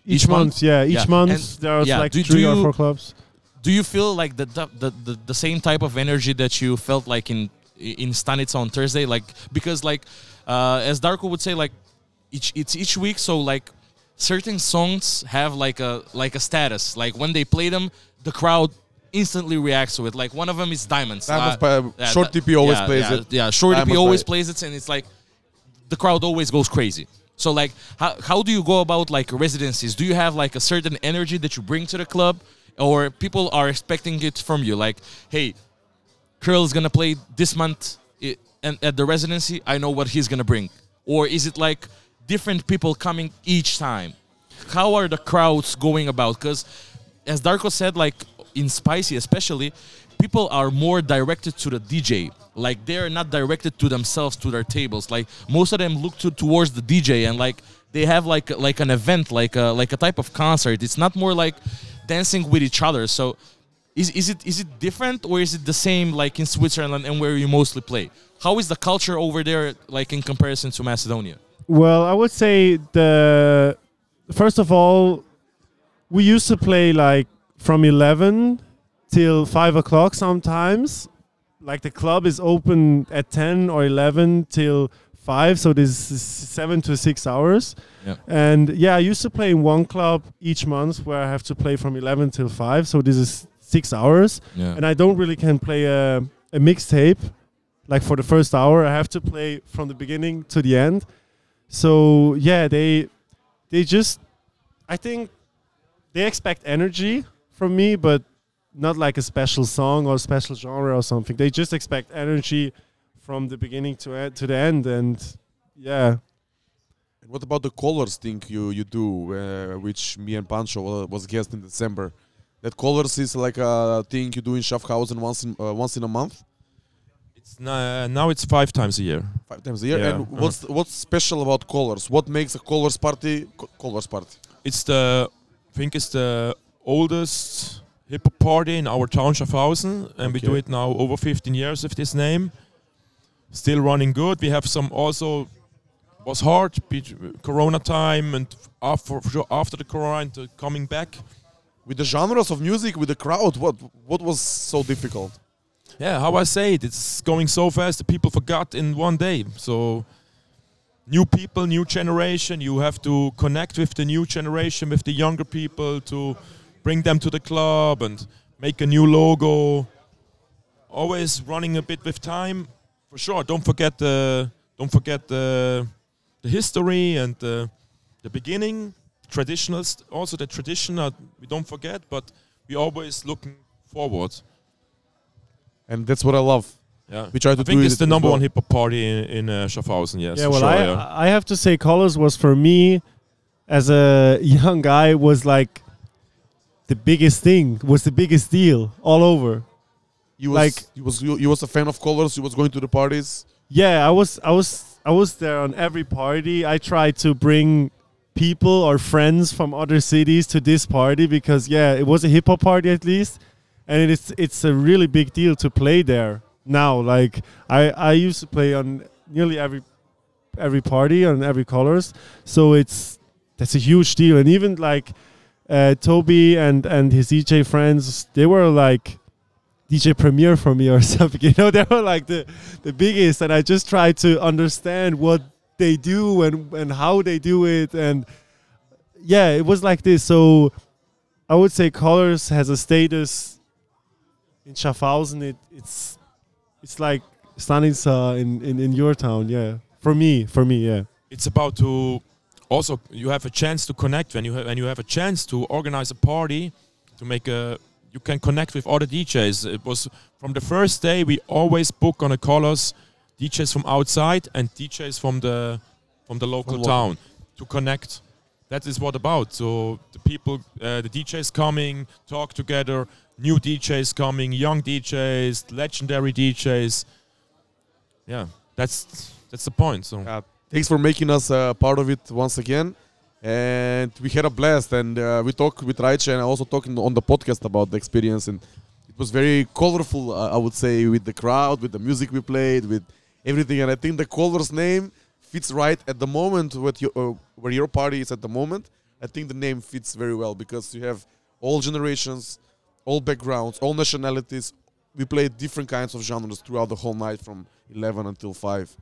each, Each month. month? Yeah, each Yeah. month And- there are yeah, like do- do three or four clubs. Do you feel like the the, the, the, the same type of energy that you felt like in in Stanica on Thursday? Like because like uh, as Darko would say, like each it's each week. So like certain songs have like a like a status. Like when they play them, the crowd instantly reacts to it. Like one of them is Diamonds. Diamonds Uh, by yeah, Short TP always yeah, plays yeah, it. Yeah, Short Diamonds always plays it, and it's like the crowd always goes crazy. So like, how how do you go about like residencies? Do you have like a certain energy that you bring to the club, or people are expecting it from you? Like, hey, Curl is gonna play this month, i- and at the residency, I know what he's gonna bring. Or is it like different people coming each time? How are the crowds going about? Because as Darko said, like in Spicy especially, people are more directed to the DJ. Like they're not directed to themselves to their tables. Like most of them look to towards the DJ and like they have like like an event, like a like a type of concert. It's not more like dancing with each other. So is, is it is it different or is it the same like in Switzerland and where you mostly play? How is the culture over there like in comparison to Macedonia? Well, I would say the first of all, we used to play like from eleven till five o'clock sometimes. Like the club is open at ten or eleven till five, so this is seven to six hours. Yeah. And yeah, I used to play in one club each month where I have to play from eleven till five, so this is six hours Yeah. and I don't really can play a, a mixtape like for the first hour. I have to play from the beginning to the end. So yeah, they they just I think they expect energy from me, but not like a special song or special genre or something. They just expect energy from the beginning to end, to the end, and yeah, And what about the colors thing you you do, uh, which me and Pancho was guest in December? That colors is like a thing you do in Schaffhausen once in uh, once in a month, N- now it's five times a year. five times a year. Yeah, And uh-huh. what's what's special about colors? What makes a colors party co- colors party? It's the I think it's the oldest hip hop party in our town Schaffhausen, and we do it now over 15 years with this name. Still running good. We have some also was hard Corona time and after after the Corona and uh, coming back. With the genres of music, with the crowd, what what was so difficult? Yeah, how I say it, it's going so fast that people forgot in one day. So new people, new generation, you have to connect with the new generation, with the younger people to bring them to the club and make a new logo. Always running a bit with time. For sure, don't forget the don't forget the the history and the the beginning, traditionals, also the tradition uh, we don't forget, but we always looking forward. And that's what I love. Yeah, We try to I think do it's it the number well. one hip hop party in, in uh, Schaffhausen. Yes. yeah. Well, sure, I yeah. I have to say, Colors was for me as a young guy was like the biggest thing, was the biggest deal all over. You was Like- you was you, you was a fan of colors. You was going to the parties. Yeah, I was I was I was there on every party. I tried to bring people or friends from other cities to this party because yeah, it was a hip hop party at least, and it's it's a really big deal to play there now. Like I I used to play on nearly every every party on every colors, so it's that's a huge deal. And even like uh, Toby and and his DJ friends, they were like DJ Premier for me or something. You know, they were like the the biggest, and I just try to understand what they do and and how they do it, and yeah, it was like this. So I would say Colors has a status in Schaffhausen. It it's it's like Stanica uh, in, in in your town. Yeah, for me, for me, yeah. it's about to also you have a chance to connect when you have when you have a chance to organize a party to make a you can connect with other DJs. It was from the first day we always book on a colors DJs from outside and DJs from the from the local From town to connect. That is what about. So the people, uh, the DJs coming, talk together. New DJs coming, young DJs, legendary DJs. Yeah, that's that's the point. So. Uh, thanks for making us uh, part of it once again. And we had a blast. And uh, we talked with Raicha and also talking on the podcast about the experience. And it was very colorful, uh, I would say, with the crowd, with the music we played, with everything. And I think the caller's name fits right at the moment with your, uh, where your party is at the moment. I think the name fits very well because you have all generations, all backgrounds, all nationalities. We played different kinds of genres throughout the whole night from 11 until 5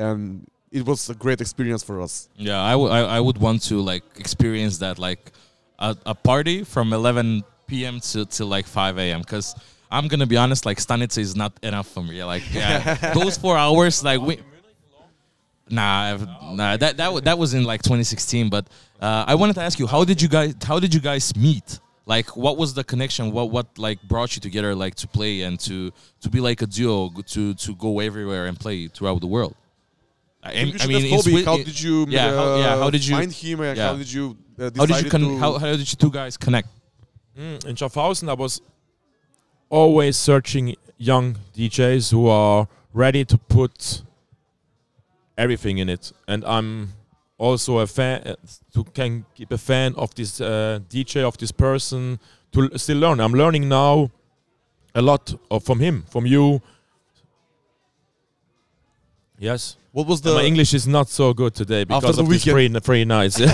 and it was a great experience for us. Yeah, I would I, I would want to like experience that like a, a party from 11 p.m. to, to like 5 a.m. Because I'm gonna be honest, like Stanica is not enough for me. Like yeah, those four hours, like we. Nah, I've, nah. That that that was in like 2016. But uh, I wanted to ask you, how did you guys how did you guys meet? Like, what was the connection? What what like brought you together, like to play and to to be like a duo, to to go everywhere and play throughout the world? I, You I mean, Kobe, Swi- how did you yeah, how- yeah, how uh, did you- find him yeah. how did you uh, how did you con- how, how did you two guys connect? Mm, in Schaffhausen, I was always searching young DJs who are ready to put everything in it, and I'm also a fan uh, to can keep a fan of this uh, DJ of this person to still learn. I'm learning now a lot of, from him, from you. Yes, what was And the my English is not so good today because of this free, free nights.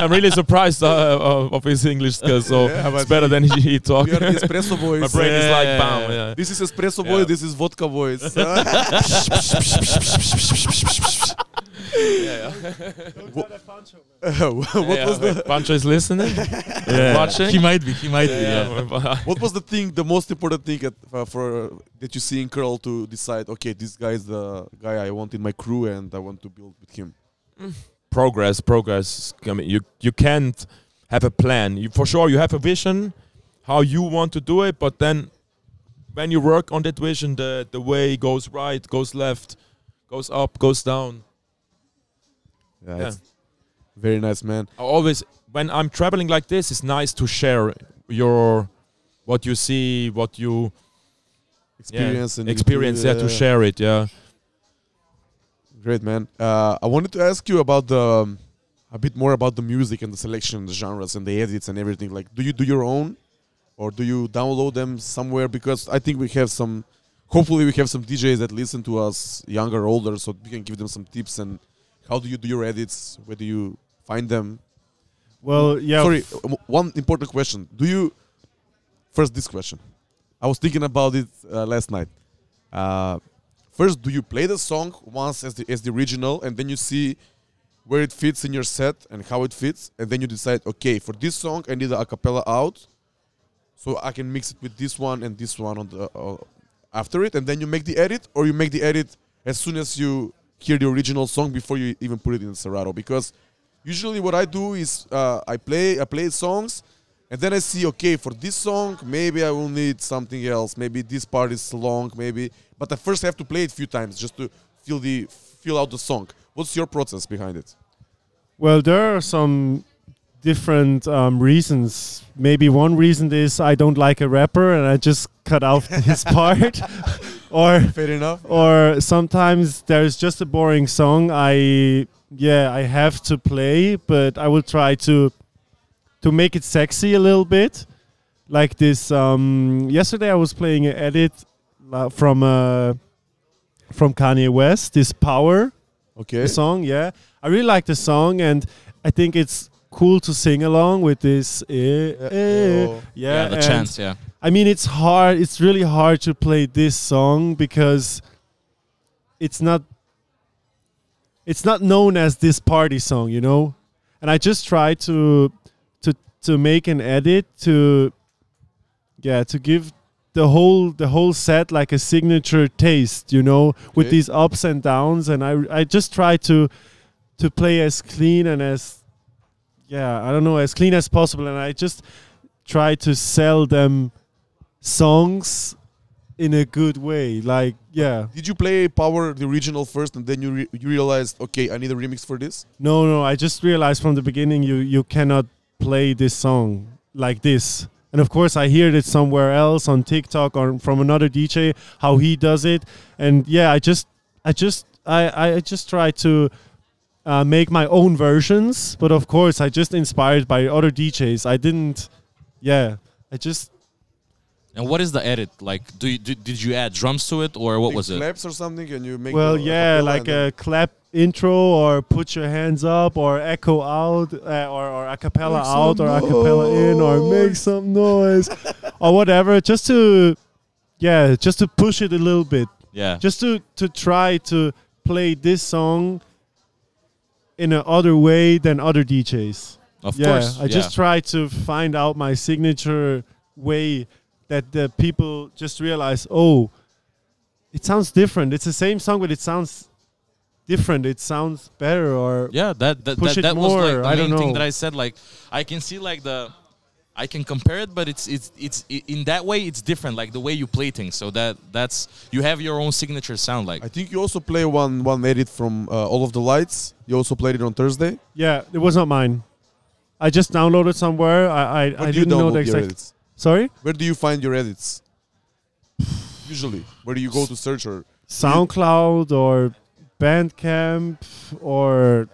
I'm really surprised uh, of, of his English skills. So Yeah, it's better than he, he talks. espresso boys My brain is like bam. Yeah. this is espresso Yeah. boy this is vodka boys what was the Pancho is listening? Watching? He might be. He might be. Yeah. Yeah. what was the thing the most important thing at, uh, for that you see in Curl to decide okay this guy is the guy I want in my crew and I want to build with him progress, progress. I mean, you you can't have a plan. You, for sure, you have a vision how you want to do it, but then when you work on that vision, the the way goes right, goes left, goes up, goes down. Yeah, Yeah. Very nice man I always when I'm traveling like this, it's nice to share your what you see, what you experience and experience. Yeah, to share it. Yeah. Great man. Uh, I wanted to ask you about the um, a bit more about the music and the selection, the genres and the edits and everything. Like, do you do your own, or do you download them somewhere? Because I think we have some. Hopefully, we have some DJs that listen to us, younger, older, so we can give them some tips. And how do you do your edits? Where do you find them? Well, yeah. Sorry, one important question. Do you first this question? I was thinking about it uh, last night. Uh, first, do you play the song once as the as the original, and then you see where it fits in your set and how it fits, and then you decide, okay, for this song I need the acapella out, so I can mix it with this one and this one on the uh, after it, and then you make the edit, or you make the edit as soon as you hear the original song before you even put it in Serato, because usually what I do is uh, I play I play songs and then I see okay for this song maybe I will need something else maybe this part is long maybe but I first have to play it a few times just to feel the feel out the song. What's your process behind it? Well, there are some different um, reasons. Maybe one reason is I don't like a rapper and I just cut out his part. or Fair enough. or sometimes there's just a boring song I yeah, I have to play, but I will try to to make it sexy a little bit. Like this um yesterday I was playing an edit uh, from uh from Kanye West, this Power Okay. the song yeah i really like the song and i think it's cool to sing along with this eh, eh, oh. yeah, Yeah, the chance. Yeah. I mean it's hard it's really hard to play this song because it's not it's not known as this party song you know? And i just try to to to make an edit to yeah to give the whole the whole set like a signature taste you know with these ups and downs. And i i just try to to play as clean and as yeah i don't know as clean as possible. And i just try to sell them songs in a good way like yeah. Did you play Power the original first and then you re- you realized okay I need a remix for this? no no i just realized from the beginning you you cannot play this song like this. And of course i heard it somewhere else on tiktok or from another dj how he does it. And yeah i just i just i i just try to uh, make my own versions. But of course i just inspired by other djs i didn't yeah i just And what is the edit like? Do you did, did you add drums to it or what Like was it? Claps or something and you make well the yeah acapella like a clap intro or put your hands up or echo out uh, or, or a cappella out or a cappella in or make some noise or whatever just to yeah just to push it a little bit Yeah. just to to try to play this song in a other way than other DJs Of yeah course. I just try to find out my signature way that the people just realize oh it sounds different it's the same song but it sounds different. It sounds better, or Yeah, that that Push that, it that was like the I main don't thing that I said. Like I can see like the, I can compare it, but it's it's it's in that way it's different. Like the way you play things. So that that's you have your own signature sound. Like I think you also play one one edit from uh, All of the Lights. You also played it on Thursday. yeah, it was not mine. I just downloaded somewhere. I I, I didn't know the download your exact. Sorry, Where do you find your edits? Usually, where do you go to search or? SoundCloud or Bandcamp or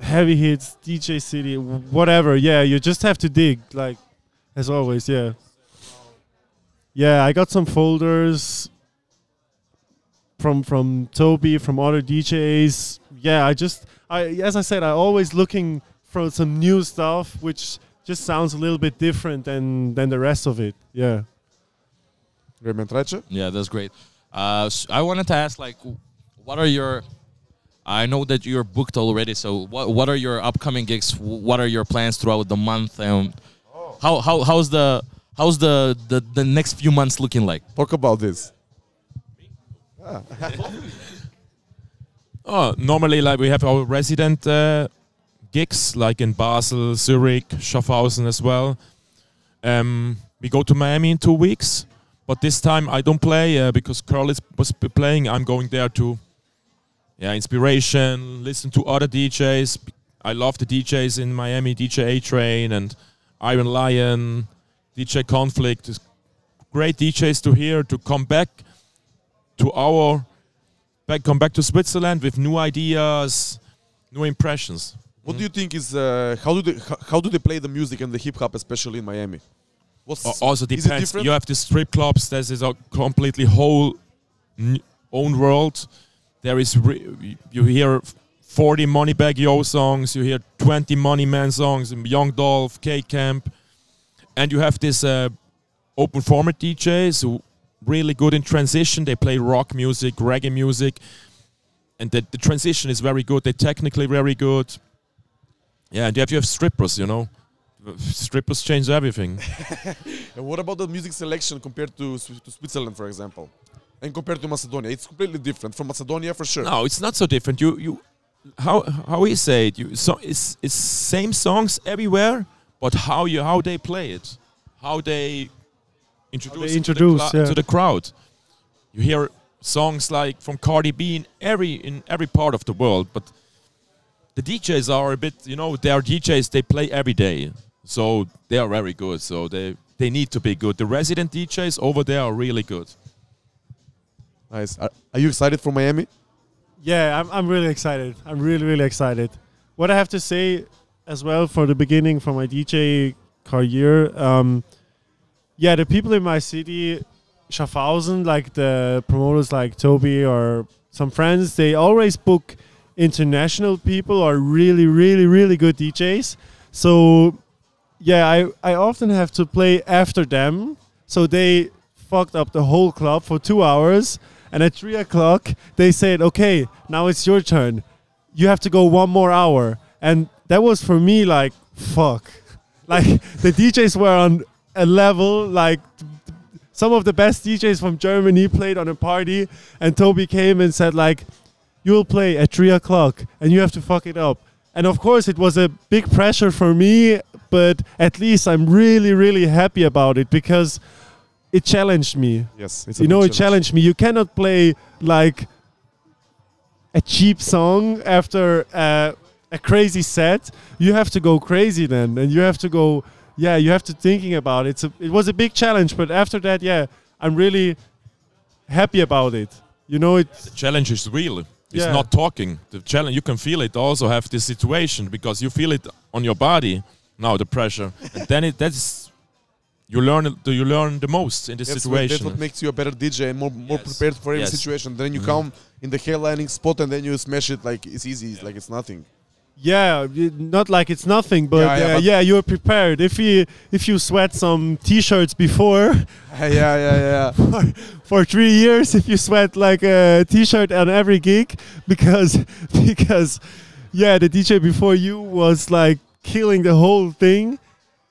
Heavy Hits, DJ City, whatever. Yeah, you just have to dig, like as always. Yeah. Yeah, I got some folders from from Toby, from other DJs. Yeah, I just I as I said, I always looking for some new stuff which just sounds a little bit different than than the rest of it. Yeah. Remen Trajce? Yeah, that's great. Uh, s I wanted to ask, like, what are your? I know that you're booked already. So, what what are your upcoming gigs? What are your plans throughout the month? And how how how's the how's the the, the next few months looking like? Talk about this. Oh, normally, like we have our resident uh, gigs, like in Basel, Zurich, Schaffhausen as well. Um, we go to Miami in two weeks, but this time I don't play uh, because Carl is was playing. I'm going there to, yeah, inspiration, listen to other DJs. I love the DJs in Miami, DJ A Train and Iron Lion, DJ Conflict. It's great DJs to hear to come back to our back come back to Switzerland with new ideas, new impressions. What do you think is uh, how do they how, do they play the music and the hip hop, especially in Miami? What's Al- Also depends. You have the strip clubs. This is a completely whole own world. There is re- you hear 40 Moneybagg Yo songs. You hear 20 Money Man songs. Young Dolph, K Camp, and you have this uh, open format DJs who really good in transition. They play rock music, reggae music, and the, the transition is very good. They're technically very good. Yeah, and you have you have strippers. You know, strippers change everything. And what about the music selection compared to, to Switzerland, for example, and compared to Macedonia? It's completely different from Macedonia for sure. No, it's not so different. You you how how we say it? You so it's it's same songs everywhere, but how you how they play it, how they introduce, it introduce, to, the, yeah. to the crowd. You hear songs like from Cardi B in every in every part of the world, but the DJs are a bit you know they are DJs they play every day, so they are very good. So they they need to be good. The resident DJs over there are really good. Nice. Are, are you excited for Miami? Yeah, I'm, I'm really excited. I'm really, really excited. What I have to say as well for the beginning for my DJ career, um, yeah, the people in my city, Schaffhausen, like the promoters like Toby or some friends, they always book international people are really, really, really good DJs. So, yeah, I, I often have to play after them. So they fucked up the whole club for two hours. And at three o'clock, they said, okay, now it's your turn. You have to go one more hour. And that was for me like, fuck. Like the DJs were on a level like some of the best DJs from Germany played on a party, and Toby came and said like, "You'll play at three o'clock, and you have to fuck it up." And of course, it was a big pressure for me, but at least I'm really, really happy about it because it challenged me. Yes. It's a you know, big it challenged me. You cannot play like a cheap song after uh, a crazy set. You have to go crazy then, and you have to go. Yeah, you have to thinking about it. It's a, it was a big challenge, but after that, yeah, I'm really happy about it. You know, it. the challenge is real. It's Yeah. not talking. The challenge you can feel it. Also have this situation because you feel it on your body now. The pressure, and then it that's you learn. it- You learn the most in this That's what, that's what makes you a better DJ and more more Yes. prepared for every Yes. situation. Then you Mhm. come in the headlining spot and then you smash it like it's easy, it's like it's nothing. Yeah, not like it's nothing, but Yeah, yeah, yeah, uh, but- yeah, you're prepared. If you if you sweat some t-shirts before, yeah, yeah, yeah. for, for three years if you sweat like a t-shirt on every gig because because yeah the dj before you was like killing the whole thing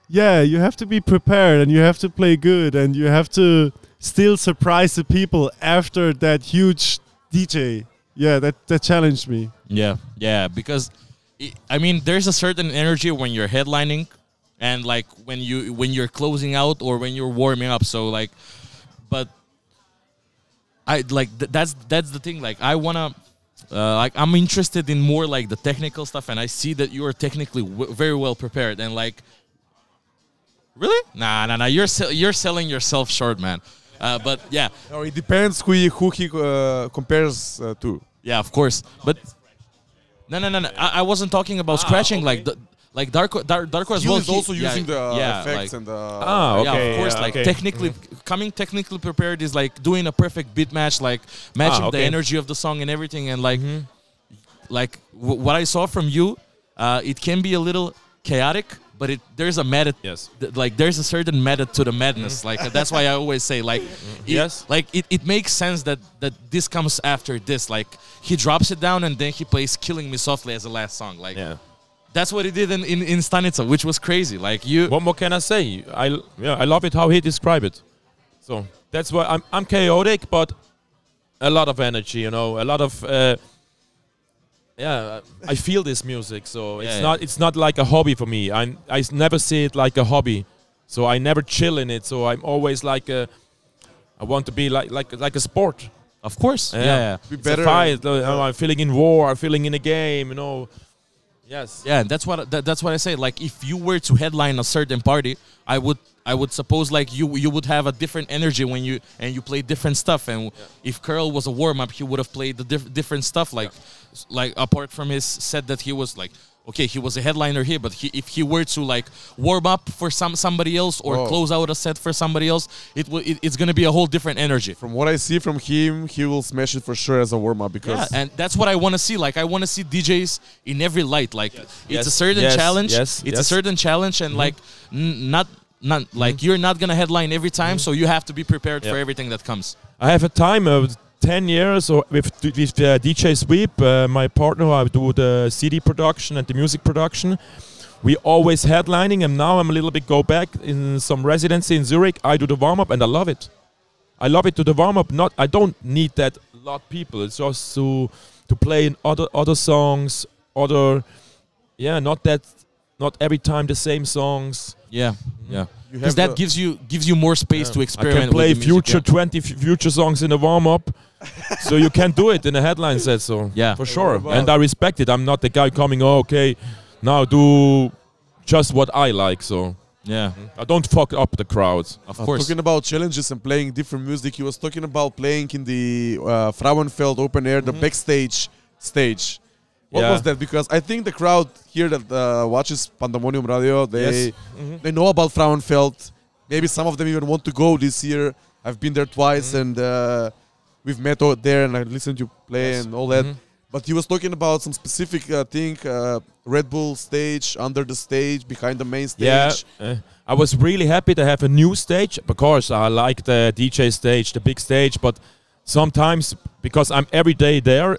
yeah you have to be prepared and you have to play good and you have to still surprise the people after that huge dj yeah, that that challenged me. Yeah, yeah, because i I mean, there's a certain energy when you're headlining, and like when you when you're closing out or when you're warming up. So like, but I like th- that's that's the thing. Like I wanna. Uh, like I'm interested in more like the technical stuff, and I see that you are technically w- very well prepared. And like, really? Nah, nah, nah. You're sell- you're selling yourself short, man. Uh, but yeah, No, it depends who he, who he uh, compares uh, to. Yeah, of course. But no, no, no, no. I, I wasn't talking about scratching. Like, the, like Darko, Dar, Darko as He well. is he- also yeah, using the uh, yeah, effects like- and the. Ah, yeah, okay, of course. yeah, like okay. technically, coming technically prepared is like doing a perfect beat match, like matching the okay. energy of the song and everything. And like, Mm-hmm. like w- what I saw from you, uh, it can be a little chaotic, but it there's a method. Yes. th- like there's a certain method to the madness. Like that's why I always say like, it, Yes. like it, it makes sense that that this comes after this. Like he drops it down and then he plays "Killing Me Softly" as the last song. Like Yeah. that's what he did in, in in Stanica, which was crazy. Like you, What more can I say? I yeah, I love it how he described it. So that's why I'm I'm chaotic, but a lot of energy. You know, a lot of. Uh, yeah, I feel this music, so it's Yeah, not it's not like a hobby for me. I I never see it like a hobby, so I never chill in it. So I'm always like a, I want to be like like like a sport. of course, yeah, Yeah. yeah. Be better. fight. I'm feeling in war. I'm feeling in a game. You know. Yes. Yeah, and that's what that, that's what I say. Like, if you were to headline a certain party, I would I would suppose like you you would have a different energy when you and you play different stuff. And if Curl was a warm up, he would have played the diff- different stuff. Like s- like apart from his set that he was like. Okay, he was a headliner here, but he, if he were to like warm up for some somebody else or Whoa. close out a set for somebody else, it will it, it's gonna be a whole different energy. From what I see from him, he will smash it for sure as a warm up because Yeah, and that's what I want to see. Like I want to see DJs in every light. Like it's Yes. a certain Yes. challenge. Yes. It's a certain challenge, and mm-hmm. like n- not not like you're not gonna headline every time, so you have to be prepared for everything that comes. I have a time of 10 years or with, with uh, DJ Sweep, uh, my partner, I do the CD production and the music production. We always headlining, and now I'm a little bit go back in some residency in Zurich. I do the warm up, and I love it. I love it to the warm up. Not I don't need that lot people. It's just to to play in other other songs, other yeah, not that not every time the same songs. Yeah, yeah. Because that gives you gives you more space to I experiment. can play with the music, future 20 f- future songs in a warm up. so you can do it in a headline set. So Yeah. for sure. about- And I respect it. I'm not the guy coming. Oh, okay, now do just what I like. So Yeah, I don't fuck up the crowds. of Uh, course. Talking about challenges and playing different music, he was talking about playing in the uh, Frauenfeld open air, the backstage stage. What Yeah. was that? Because I think the crowd here that uh, watches Pandemonium Radio, they Yes. Mhm. they know about Frauenfeld. Maybe some of them even want to go this year. I've been there twice, Mm-hmm. and uh, we've met out there, and I listened you play Yes. and all that. Mhm. But he was talking about some specific uh, thing: uh, Red Bull stage, under the stage, behind the main stage. Yeah, uh, I was really happy to have a new stage. Of course, I like the DJ stage, the big stage, but sometimes because I'm every day there,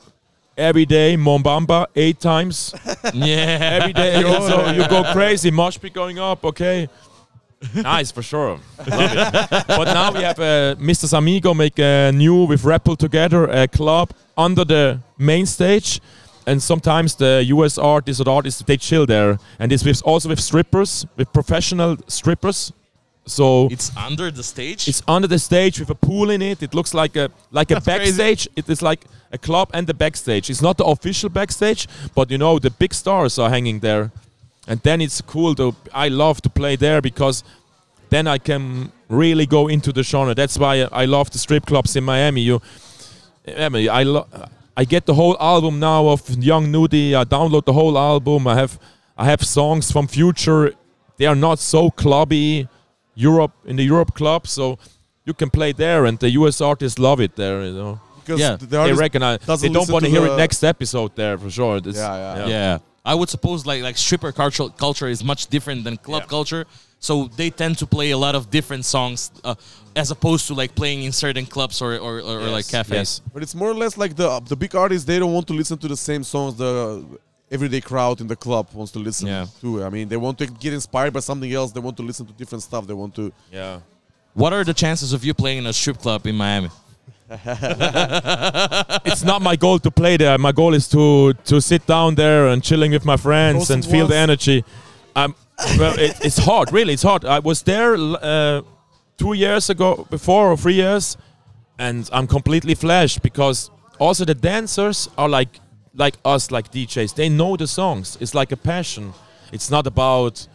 every day Mombamba eight times, yeah, every day, so you go crazy. Mosh be going up, okay. nice for sure. Love it. but now we have uh, Mr. Samigo make a new with Rappel together a club under the main stage. And sometimes the US artists or artists they chill there, and this with also with strippers, with professional strippers. So It's under the stage. it's under the stage with a pool in it. It looks like a like a That's crazy. backstage. It is like a club and the backstage. It's not the official backstage, but you know the big stars are hanging there, and then it's cool to. I love to play there because then I can really go into the genre. That's why I love the strip clubs in Miami. You, I mean, I lo- I get the whole album now of Young Nudy. I download the whole album. I have I have songs from Future. They are not so clubby. Europe in the Europe club, so you can play there, and the US artists love it there. You know, Because Yeah. the they recognize. They don't want to to hear it next episode there for sure. It's- Yeah, yeah. yeah. I would suppose like like stripper culture culture is much different than club Yeah. culture. So they tend to play a lot of different songs uh, as opposed to like playing in certain clubs or or, or, or like cafes. Yes. But it's more or less like the the big artists. They don't want to listen to the same songs the everyday crowd in the club wants to listen Yeah. to. I mean, they want to get inspired by something else. They want to listen to different stuff. They want to. Yeah. What are the chances of you playing in a strip club in Miami? it's not my goal to play there. My goal is to to sit down there and chilling with my friends Throw and some feel the energy. Um, well, it, it's hard, really. It's hard. I was there uh, two years ago, before or three years, and I'm completely flashed because also the dancers are like like us, like DJs. They know the songs. It's like a passion. It's not about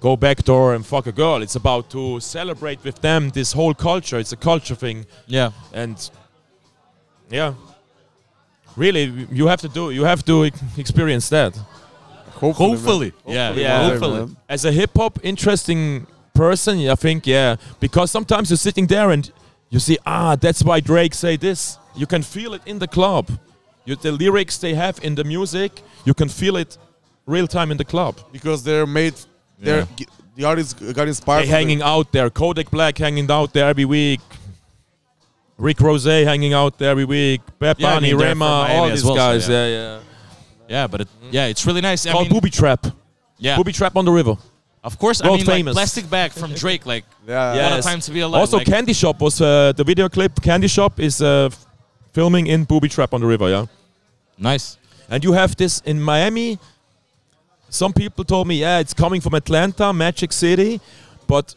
go back door and fuck a girl. It's about to celebrate with them this whole culture. It's a culture thing Yeah. and yeah really you have to do you have to experience that Hopefully. man. Hopefully. Yeah. Yeah. Hopefully. as a hip hop interesting person i think yeah because sometimes you're sitting there and you see ah that's why drake say this you can feel it in the club you, the lyrics they have in the music you can feel it real time in the club Because they're made. They're Yeah. the artists got inspired. they from hanging out there kodak black hanging out there every week Rick Ross hanging out there every week, Bad Yeah, I Bunny, mean, Rema, all these well, so guys. yeah. yeah, yeah. Yeah, but it, yeah, it's really nice. I called mean, Booby Trap. yeah, Booby Trap on the River. of course. I World mean, like plastic bag from Drake. Like, Yeah. Yeah. what a Yes. time to be alive. Also, like, Candy Shop was uh, the video clip. Candy Shop is uh, f- filming in Booby Trap on the River. Yeah, nice. and you have this in Miami. Some people told me, yeah, it's coming from Atlanta, Magic City, but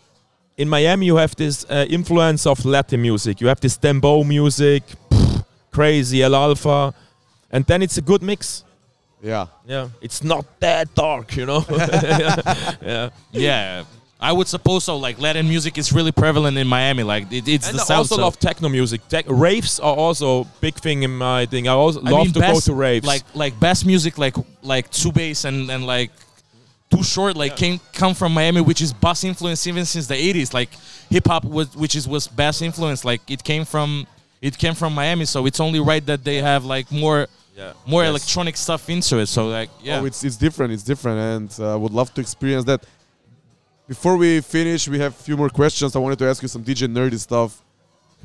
in Miami you have this uh, influence of Latin music. You have this dembow music, pff, crazy El Alfa, and then it's a good mix. Yeah. Yeah, it's not that dark, you know. yeah. Yeah, I would suppose so. Like Latin music is really prevalent in Miami. Like it, it's And the I south. also so- love techno music. Tech raves are also big thing in my thing. I also I love mean, to go to raves. Like like bass music, like like two bass and and like too short, like came come from Miami, which is bass influence even since the '80s. Like hip hop was, which is was bass influence. Like it came from it came from Miami, so it's only right that they have like more yeah. more Yes. electronic stuff into it. So like yeah, Oh, it's it's different. It's different, and I uh, would love to experience that. Before we finish, we have a few more questions. I wanted to ask you some DJ nerdy stuff.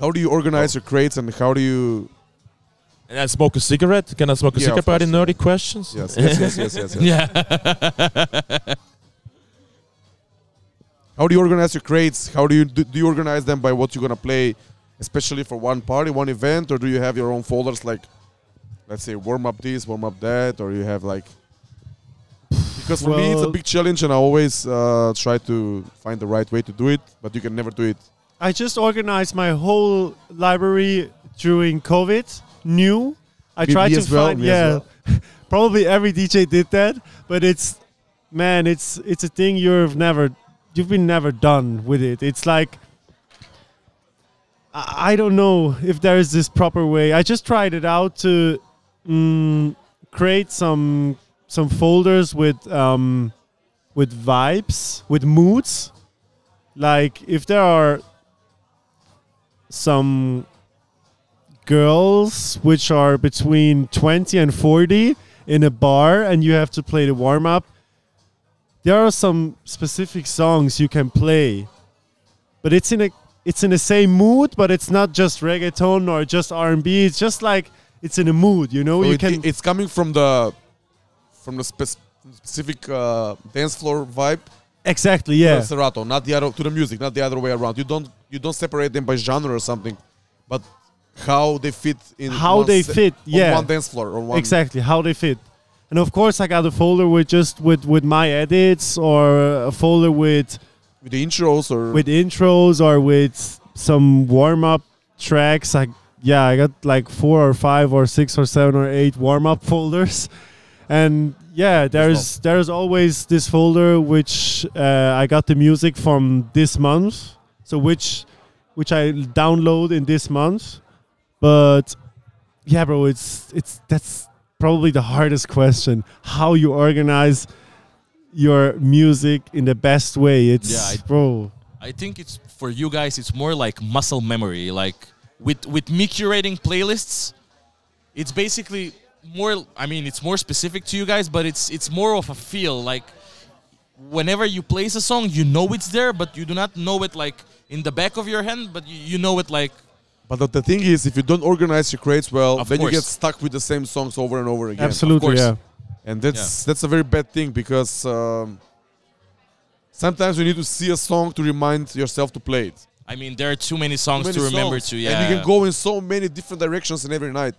How do you organize your crates, and how do you? And I smoke a cigarette. Can I smoke a Yeah, cigarette by the nerdy questions? Yes, yes, yes, yes, yes. yes. yeah. How do you organize your crates? How do you do, do you organize them by what you're gonna play, especially for one party, one event, or do you have your own folders like, let's say, warm up this, warm up that, or you have like? Because for me, it's a big challenge, and I always uh, try to find the right way to do it, but you can never do it. I just organized my whole library during COVID. New. I tried to well, find. yeah, probably every DJ did that, but it's man, it's it's a thing you've never, you've been never done with it. It's like I, I don't know if there is this proper way. I just tried it out to mm, create some some folders with um, with vibes, with moods. Like if there are some girls which are between 20 and 40 in a bar and you have to play the warm up there are some specific songs you can play. But it's in a it's in the same mood but it's not just reggaeton or just R&B it's just like it's in a mood you know? So you it- can it's coming from the from the spec- specific uh, dance floor vibe? Exactly to yeah the Serato, not the other to the music, not the other way around. You don't you don't separate them by genre or something, but how they fit in how one they se- fit on yeah. one dance floor or one exactly how they fit. And of course i got a folder with just with with my edits or a folder with with the intros or with intros or with some warm up tracks. I yeah, I got like four or five or six or seven or eight warm up folders, and yeah, there's there's always this folder which uh, I got the music from this month, so which which I download in this month, but yeah, bro, it's it's that's probably the hardest question: how you organize your music in the best way. It's Yeah, I- bro. I think it's for you guys. It's more like muscle memory. Like with with me curating playlists, it's basically more. I mean, it's more specific to you guys, but it's it's more of a feel. Like whenever you place a song, you know it's there, but you do not know it like in the back of your hand, but you, you know it like But the, the thing is, if you don't organize your crates well, Of then you get stuck with the same songs over and over again. Absolutely, yeah. and that's that's a very bad thing because um, sometimes you need to see a song to remind yourself to play it. I mean, there are too many songs many to remember songs. to. Yeah, And you can go in so many different directions in every night,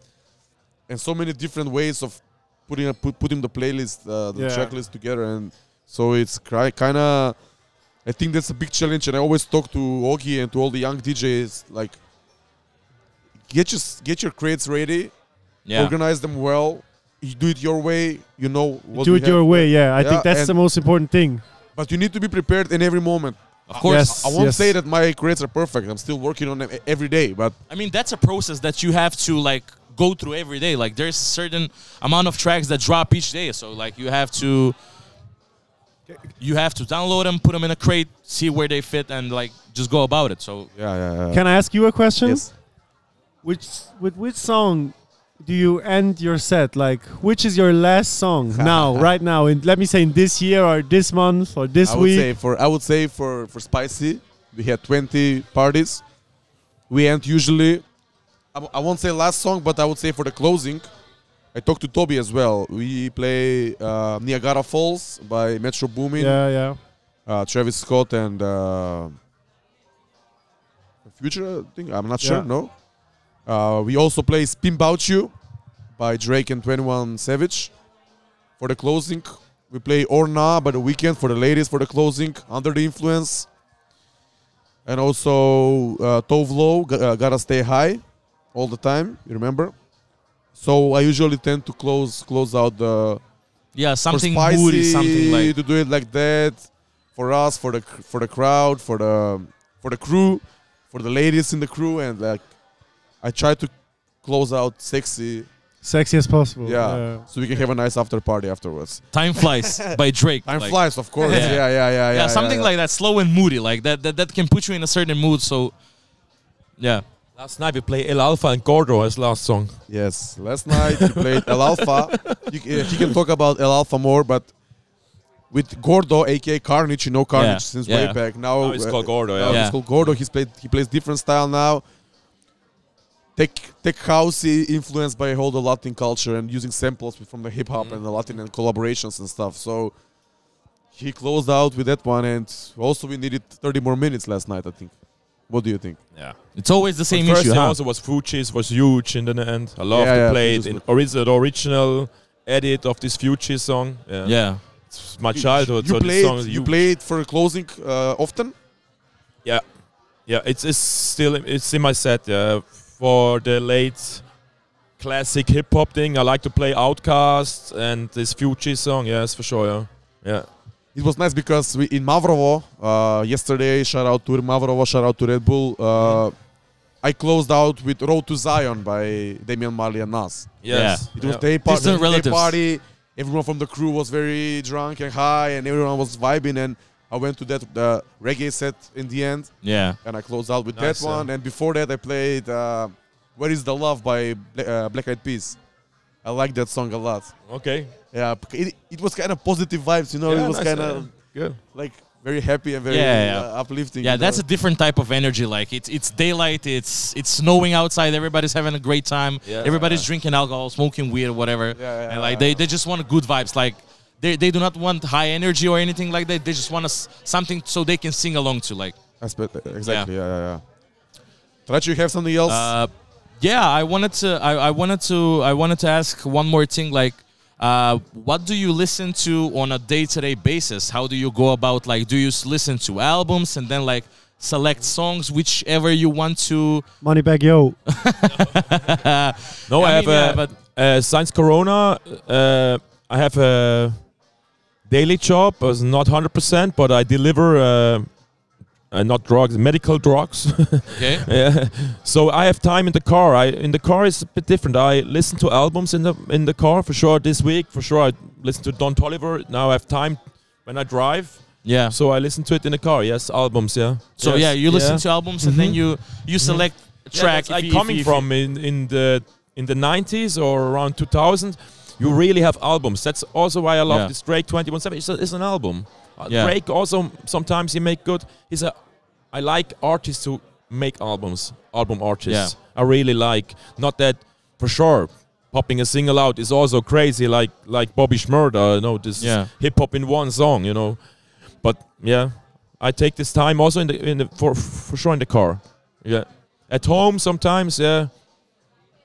and so many different ways of putting a, put, putting the playlist, uh, the Yeah. checklist together, and so it's kind of. I think that's a big challenge, and I always talk to Ogi and to all the young DJs like. Get your get your crates ready, yeah. organize them well. You do it your way. You know what Do it have, your way. Yeah, I Yeah, think that's the most important thing. But you need to be prepared in every moment. Of course. Yes. I won't say that my crates are perfect. I'm still working on them every day, but I mean, that's a process that you have to like go through every day. Like, there's a certain amount of tracks that drop each day, so like you have to. You have to download them, put them in a crate, see where they fit, and like just go about it. So yeah, yeah, yeah. Can I ask you a question? yes. Which with which song do you end your set? Like, which is your last song now, right now? In let me say in this year or this month or this I would week. say for I would say for for spicy, we had 20 parties. We end usually. I, won't say last song, but I would say for the closing. I talked to Toby as well. We play uh, Niagara Falls by Metro Boomin, yeah, yeah. uh, Travis Scott, and uh, Future. I think I'm not sure. Yeah. No. Uh, we also play Spin Bout You by Drake and 21 Savage for the closing. We play Orna by The Weeknd for the ladies for the closing, Under the Influence. And also uh, Tove Lo, G- uh, Gotta Stay High all the time, you remember? So I usually tend to close close out the yeah, something spicy, moody, something like to do it like that for us, for the for the crowd, for the for the crew, for the ladies in the crew, and like I try to close out sexy, Sexy as possible. yeah, so we can have a nice after party afterwards. "Time Flies" by Drake. Time like, flies, of course. Yeah. Yeah, yeah, yeah, yeah. Yeah, something yeah. like that, slow and moody, like that, that. That can put you in a certain mood. So, yeah, Last night we played El Alfa and Gordo as last song. Yes, last night we played El Alfa. You, c- he can talk about El Alfa more, but with Gordo, aka Carnage, you know Carnage Yeah, since yeah. way back. Now Now it's uh, called Gordo, now yeah. Yeah. it's called Gordo. He's played. He plays different style now. Tech tech house influenced by all the Latin culture and using samples from the hip hop Mm. and the Latin and collaborations and stuff. So he closed out with that one, and also we needed 30 more minutes last night. I think. What do you think? Yeah. it's always the same But first issue, thing huh? also was Fugees was huge in the end. I love Yeah, to yeah, play it Fugees in original, the original edit of this Fugees song. Yeah. yeah, It's my childhood. You so this played. song is You huge. played for a closing uh, often. Yeah, yeah. It's it's still it's in my set. Yeah, for the late classic hip hop thing. I like to play OutKast and this Fugees song. Yes, for sure. Yeah, yeah. It was nice because we in Mavrovo uh, yesterday. Shout out to Mavrovo. Shout out to Red Bull. Uh, I closed out with "Road to Zion" by Damian Marley and Nas. Yes. It was yeah. day, par- Distant day party. Everyone from the crew was very drunk and high, and everyone was vibing. And I went to that uh, reggae set in the end, yeah. and I closed out with Nice, that one. yeah. And before that, I played uh, "Where Is the Love" by uh, Black Eyed Peas. I like that song a lot. Okay. Yeah, it, it was kind of positive vibes, you know. Yeah, it was nice, kind of yeah. good. like very happy and very Yeah, yeah. Uh, uplifting. Yeah, you that's a different type of energy. Like it's it's daylight, it's it's snowing outside, everybody's having a great time, Yeah. everybody's drinking alcohol, smoking weed or whatever. Yeah, yeah, and like yeah. they, they just want good vibes. Like they, they do not want high energy or anything like that. They just want us something so they can sing along to. Like Aspect, exactly. Yeah, yeah, yeah. Traci, you have something else? uh, yeah, I wanted to I, I wanted to I wanted to ask one more thing. Like uh, what do you listen to on a day-to-day basis? How do you go about like do you listen to albums and then like select songs whichever you want to Money Moneybagg Yo. No, I, I have mean, yeah, a. but- uh, since Corona, uh, I have a daily job. It's not hundred percent, but I deliver. Uh, not drugs, medical drugs. okay Yeah. So I have time in the car. I in the car is a bit different. I listen to albums in the in the car for sure. This week for sure I listen to Don Toliver. Now I have time when I drive, yeah so I listen to it in the car. Yes, albums. Yeah. So Yes, yeah, you listen yeah. to albums and then Mhm. you you select a Yeah, track. if like you- if coming you- if you- from in in the in the 90s or around 2000 you really have albums that's also why i love Yeah. this drake 217 it's, a, it's an album uh, Yeah. drake also sometimes he make good he's a i like artists who make albums album artists i really like not that for sure popping a single out is also crazy like like bobby shmurda you know this Yeah. hip hop in one song you know but yeah I take this time also in the in the for for sure in the car. Yeah, at home sometimes. Yeah,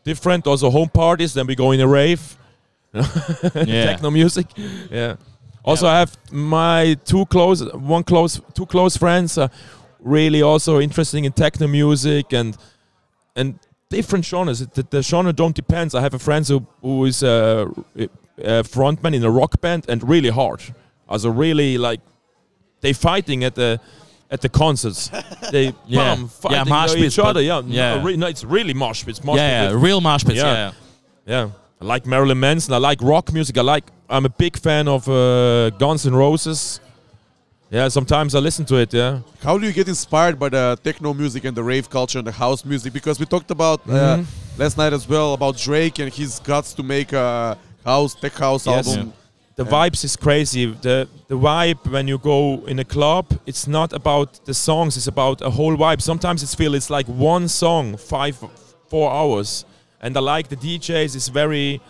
different. Also home parties. Then we go in a rave. Yeah. Techno music. Yeah. Also, Yeah. I have my two close, one close, two close friends. Uh, really also interesting in techno music and and different genres. The, the genre don't depends. I have a friend who who is a, a frontman in a rock band and really hard. Also really like they fighting at the at the concerts. they Yeah. bam, Yeah, fighting mosh each other. Yeah, yeah. No, re- no, it's really mosh pits. Mosh yeah, yeah, real mosh pits. Yeah. Yeah, yeah. yeah. I like Marilyn Manson. I like rock music. I like. I'm a big fan of uh, Guns N' Roses. Yeah, sometimes I listen to it. Yeah. How do you get inspired by the techno music and the rave culture and the house music? Because we talked about uh, Mhm. last night as well about Drake and his guts to make a house tech house Yes. album. The Yeah. vibes is crazy. The the vibe when you go in a club, it's not about the songs. It's about a whole vibe. Sometimes it's feel it's like one song, five, four hours. And I like the DJs. It's very.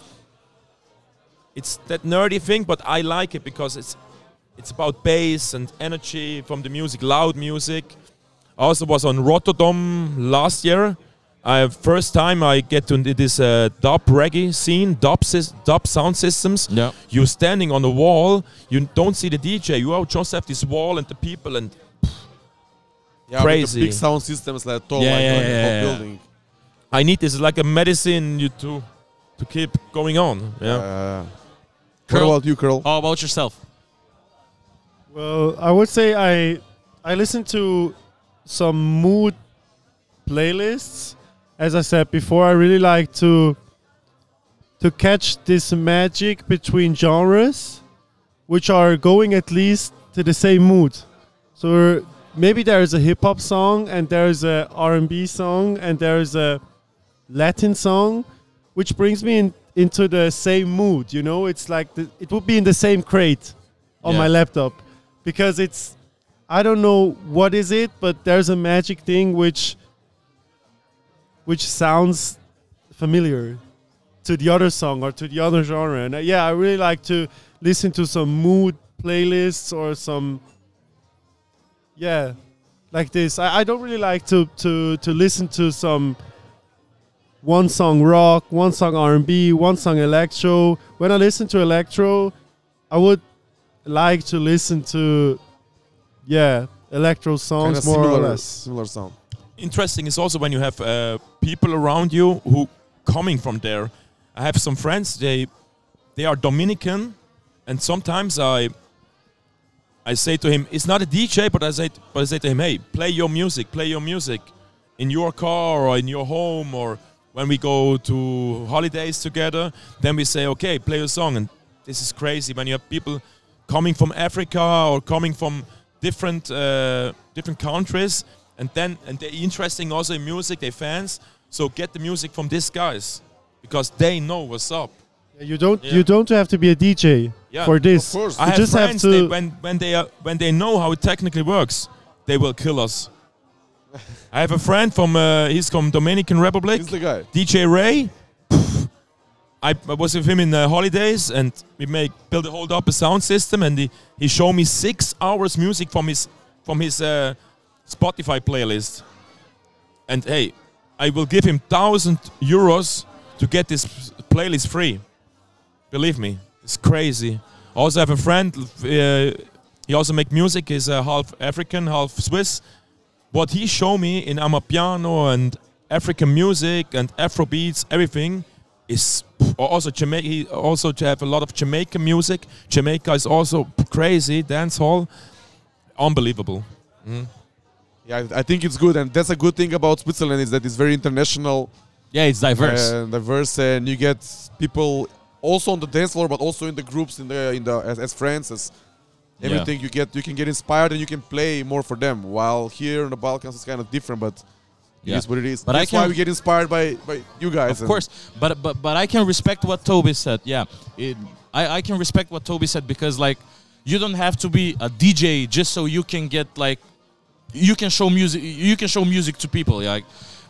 It's that nerdy thing, but I like it because it's it's about bass and energy from the music, loud music. I also was on Rotterdam last year. I first time I get to this uh, dub reggae scene, dub, sys- dub sound systems. Yeah. You're standing on the wall. You don't see the DJ. You just have this wall and the people and Yeah, Crazy. the big sound systems like tall, Yeah, like, yeah, like a yeah, yeah. building. I need this like a medicine you to to keep going on. Yeah. Uh, what Curl. about you, Curl? How about yourself? Well, I would say I I listen to some mood playlists. As I said before, I really like to to catch this magic between genres, which are going at least to the same mood. So maybe there is a hip hop song and there is a R&B song and there is a Latin song, which brings me in, into the same mood. You know, it's like the, it would be in the same crate on Yeah. my laptop because it's I don't know what is it, but there's a magic thing which which sounds familiar to the other song or to the other genre. And uh, yeah, I really like to listen to some mood playlists or some yeah, like this. I, I don't really like to to to listen to some one song rock, one song R&B, one song electro. When I listen to electro, I would like to listen to yeah, electro songs Kinda more or less. similar sound. Interesting is also when you have uh, people around you who coming from there. I have some friends. They they are Dominican, and sometimes I I say to him, it's not a DJ, but I say but I say to him, hey, play your music, play your music in your car or in your home or when we go to holidays together. Then we say, okay, play a song, and this is crazy when you have people coming from Africa or coming from different uh, different countries, and then and they're interesting also in music. They fans, so get the music from these guys because they know what's up. You don't Yeah. you don't have to be a DJ Yeah, for this. of course. I You have just have to- they, when when they are, when they know how it technically works, they will kill us. I have a friend from uh, he's from Dominican Republic. He's the guy. DJ Ray. I, I was with him in the holidays, and we make build a hold up a sound system, and he, he showed me six hours music from his from his uh, Spotify playlist. And hey, I will give him thousand euros to get this playlist free. Believe me, it's crazy. I also have a friend. Uh, he also make music. He's uh, half African, half Swiss. What he showed me in Amapiano and African music and Afro beats, everything is also Jamaica. Also to have a lot of Jamaican music. Jamaica is also crazy dance hall, unbelievable. Mm. Yeah, I think it's good, and that's a good thing about Switzerland is that it's very international, Yeah, it's diverse. and diverse, and you get people also on the dance floor, but also in the groups, in the in the as, as friends, as Yeah. everything. You get you can get inspired and you can play more for them. While here in the Balkans, it's kind of different, but it Yeah. is what it is. But I that's why we get inspired by by you guys. Of course, but but but I can respect what Toby said. Yeah, it, I I can respect what Toby said because like you don't have to be a DJ just so you can get like you can show music you can show music to people like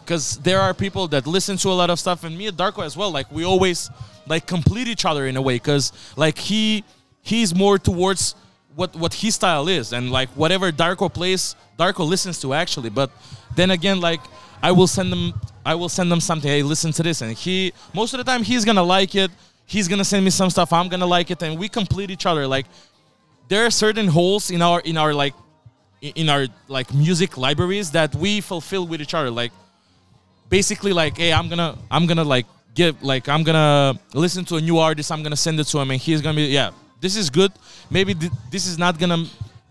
because there are people that listen to a lot of stuff and me and Darko as well like we always like complete each other in a way because like he he's more towards what what his style is and like whatever Darko plays, Darko listens to actually. But then again, like I will send them I will send them something. Hey, listen to this, and he most of the time he's gonna like it. He's gonna send me some stuff. I'm gonna like it, and we complete each other. Like there are certain holes in our in our like in our like music libraries that we fulfill with each other. Like basically like hey i'm gonna i'm gonna like give like i'm gonna listen to a new artist i'm gonna send it to him and he's gonna be yeah this is good. Maybe th- this is not gonna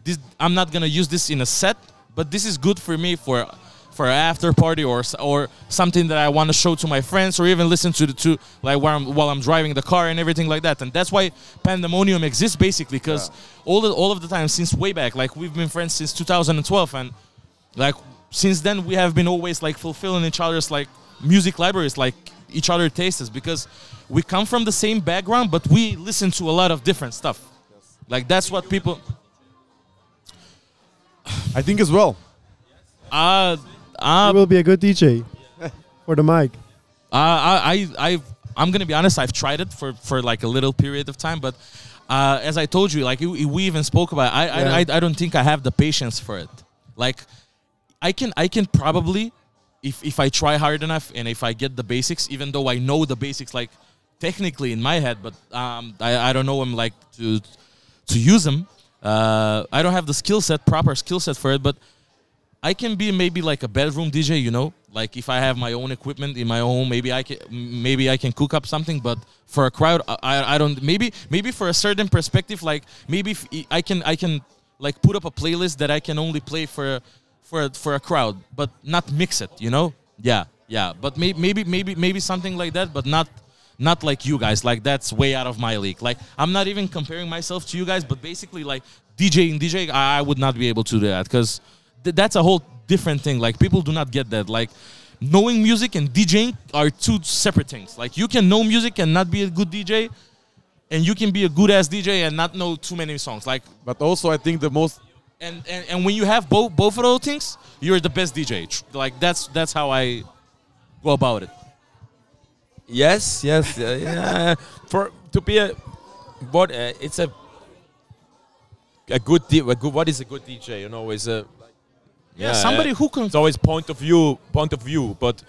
this i'm not gonna use this in a set but this is good for me for for an after party or or something that i want to show to my friends or even listen to the to like while i'm while i'm driving the car and everything like that. And that's why pandemonium exists basically because all the, all of the time since way back like we've been friends since 2012 and like since then we have been always like fulfilling each other's like music libraries like each other tastes because we come from the same background but we listen to a lot of different stuff like that's what people I think as well. uh You uh, will be a good DJ for the mic. Uh, I, I, I, I'm gonna be honest. I've tried it for, for like a little period of time, but uh, as I told you, like we we even spoke about, it, I, Yeah. I, I, I don't think I have the patience for it. Like, I can, I can probably, if if I try hard enough and if I get the basics, even though I know the basics, like technically in my head, but um, I, I don't know them like to to use them. Uh, I don't have the skill set, proper skill set for it, but I can be maybe like a bedroom DJ, you know, like if I have my own equipment in my home, maybe I can maybe I can cook up something. But for a crowd, I- I, don't. Maybe maybe for a certain perspective, like maybe I can I can like put up a playlist that I can only play for for for a crowd, but not mix it, you know? Yeah, yeah. But maybe maybe maybe maybe something like that, but not not like you guys. Like that's way out of my league. Like I'm not even comparing myself to you guys, but basically like DJing DJ, I, I would not be able to do that because th- that's a whole different thing. Like people do not get that. Like knowing music and DJing are two separate things. Like you can know music and not be a good DJ, and you can be a good ass DJ and not know too many songs. Like But also, I think the most and and, and when you have both both of those things, you're the best DJ. Like that's that's how I go about it. Yes, yes, uh, yeah. For to be a what uh, it's a a good D, a good what is a good DJ? You know, is a Yeah, somebody who can it's always point of view, point of view. But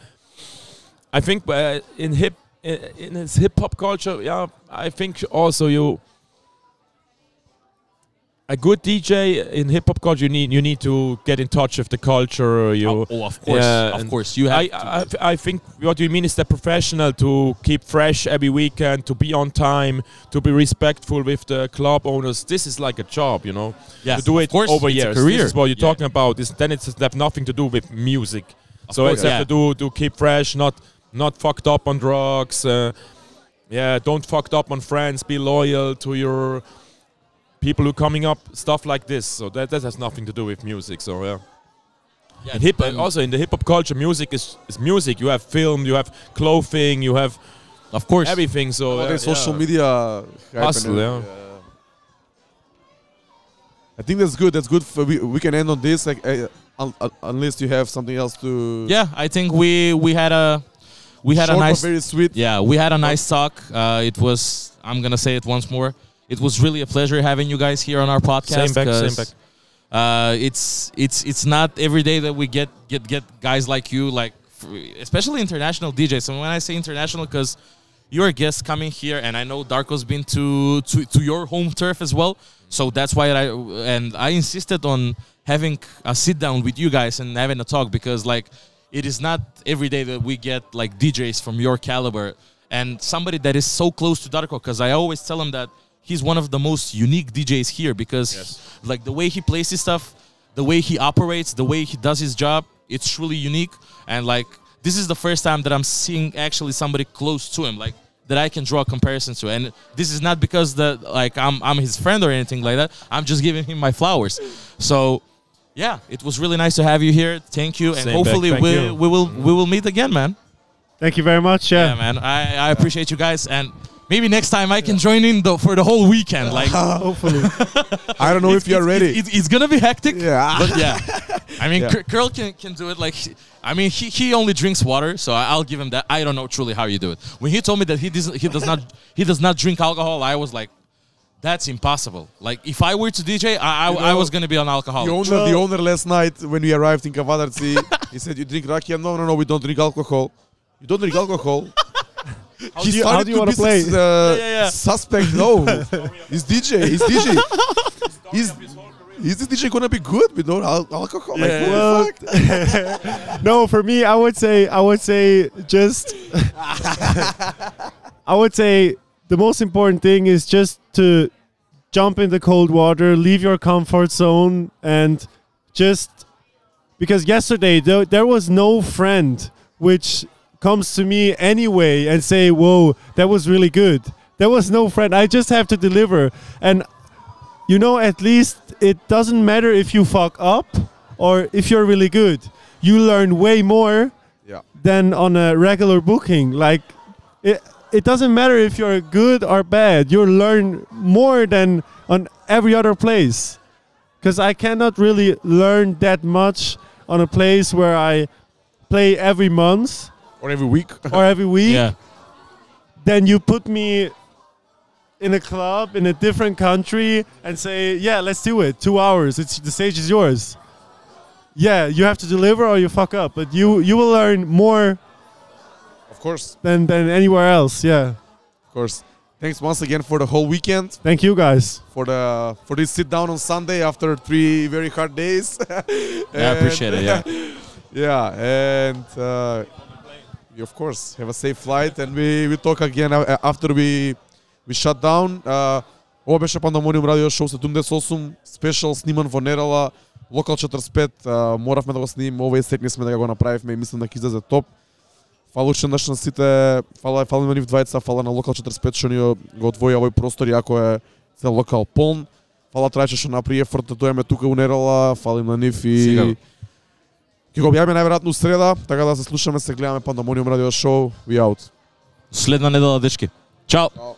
I think uh, in hip in, in his hip hop culture, yeah, I think also you a good DJ in hip hop culture. You need you need to get in touch with the culture. You Oh, oh, of course, Yeah, of course, you have. I, to. I, I think what you mean is the professional to keep fresh every weekend, to be on time, to be respectful with the club owners. This is like a job, you know. Yes, to do of it course, over it's a years. career. This is what you're Yeah. talking about. This, then it's have nothing to do with music. Of so course, it's have to do to keep fresh, not not fucked up on drugs. Uh, yeah, don't fucked up on friends. Be loyal to your people who coming up. Stuff like this. So that that has nothing to do with music. So yeah. Yeah, In hip, um, also in the hip hop culture, music is, is music. You have film, you have clothing, you have of course, everything. So all uh, the social yeah. media Hustle, and, yeah. I think that's good. That's good. For, we we can end on this. Like, uh, un- un- unless you have something else to. Yeah, I think we we had a we had Short a nice very sweet. yeah we had a nice talk. Uh, it was I'm gonna say it once more. It was really a pleasure having you guys here on our podcast. Same back, same back. Uh, it's it's it's not every day that we get get get guys like you, like especially international DJs. And when I say international, because you're a guest coming here, and I know Darko's been to, to to your home turf as well. So that's why I and I insisted on having a sit down with you guys and having a talk because like it is not every day that we get like DJs from your caliber and somebody that is so close to Darko because I always tell him that he's one of the most unique DJs here because like the way he plays his stuff, the way he operates, the way he does his job, it's truly unique and like this is the first time that I'm seeing actually somebody close to him like that I can draw comparisons to and this is not because that like I'm I'm his friend or anything like that. I'm just giving him my flowers. So yeah, it was really nice to have you here. Thank you and Same hopefully we you. we will we will meet again, man. Thank you very much. Yeah, Yeah. man. I, I appreciate you guys, and maybe next time I can join in the, for the whole weekend. Like, Hopefully. I don't know if you're ready. It's, it's, it's gonna be hectic. Yeah. But yeah, I mean, Yeah. Curl can, can do it. Like, I mean, he, he only drinks water, so I'll give him that. I don't know truly how you do it. When he told me that he doesn't he does not he does not drink alcohol, I was like, That's impossible. Like if I were to DJ, I I, You I was gonna be an alcoholic. The owner, the owner last night when we arrived in Kavadarci, he said, "You drink rakia?" No, no, no, we don't drink alcohol. You don't drink alcohol. How he do you- how started do you to wanna be play? sus- uh, Yeah, yeah, yeah. suspect. No, he's DJ. He's DJ. He's is this DJ gonna be good with no al- alcohol? Like, Yeah. what the Well, fuck? no, for me, I would say, I would say, just, I would say, the most important thing is just to jump in the cold water, leave your comfort zone, and just because yesterday there, there was no friend which comes to me anyway and say, "Whoa, that was really good." There was no friend. I just have to deliver, and you know, at least it doesn't matter if you fuck up or if you're really good. You learn way more Yeah. than on a regular booking. Like it, it doesn't matter if you're good or bad. You learn more than on every other place. Because I cannot really learn that much on a place where I play every month Or every week. or every week. Yeah. Then you put me in a club in a different country and say, "Yeah, let's do it. Two hours. It's the stage is yours." Yeah, you have to deliver or you fuck up. But you you will learn more Of course, than than anywhere else. Yeah. of course. Thanks once again for the whole weekend. Thank you guys. For the for this sit down on Sunday after three very hard days. Yeah, I appreciate it. Yeah. yeah, and uh, you of course have a safe flight, and we we talk again uh, after we we shut down. Uh, ова беше Пандамониум радио шоу 78, спешал сниман во Нерала, Локал 45, uh, моравме да го снимиме, ова и сме да го направивме и мислам дека излезе топ. Фала уште на сите, фала фала на нив двајца, фала на Локал 45 што ни го одвои овој простор, иако е цел локал полн. Фала Трајче што направи ефорт да дојаме тука у Нерала, фала на нив и Сигурно. Ќе го објавиме најверојатно среда, така да се слушаме, се гледаме Пандамониум радио шоу. We out. Следна недела, дечки. Чао. Чао.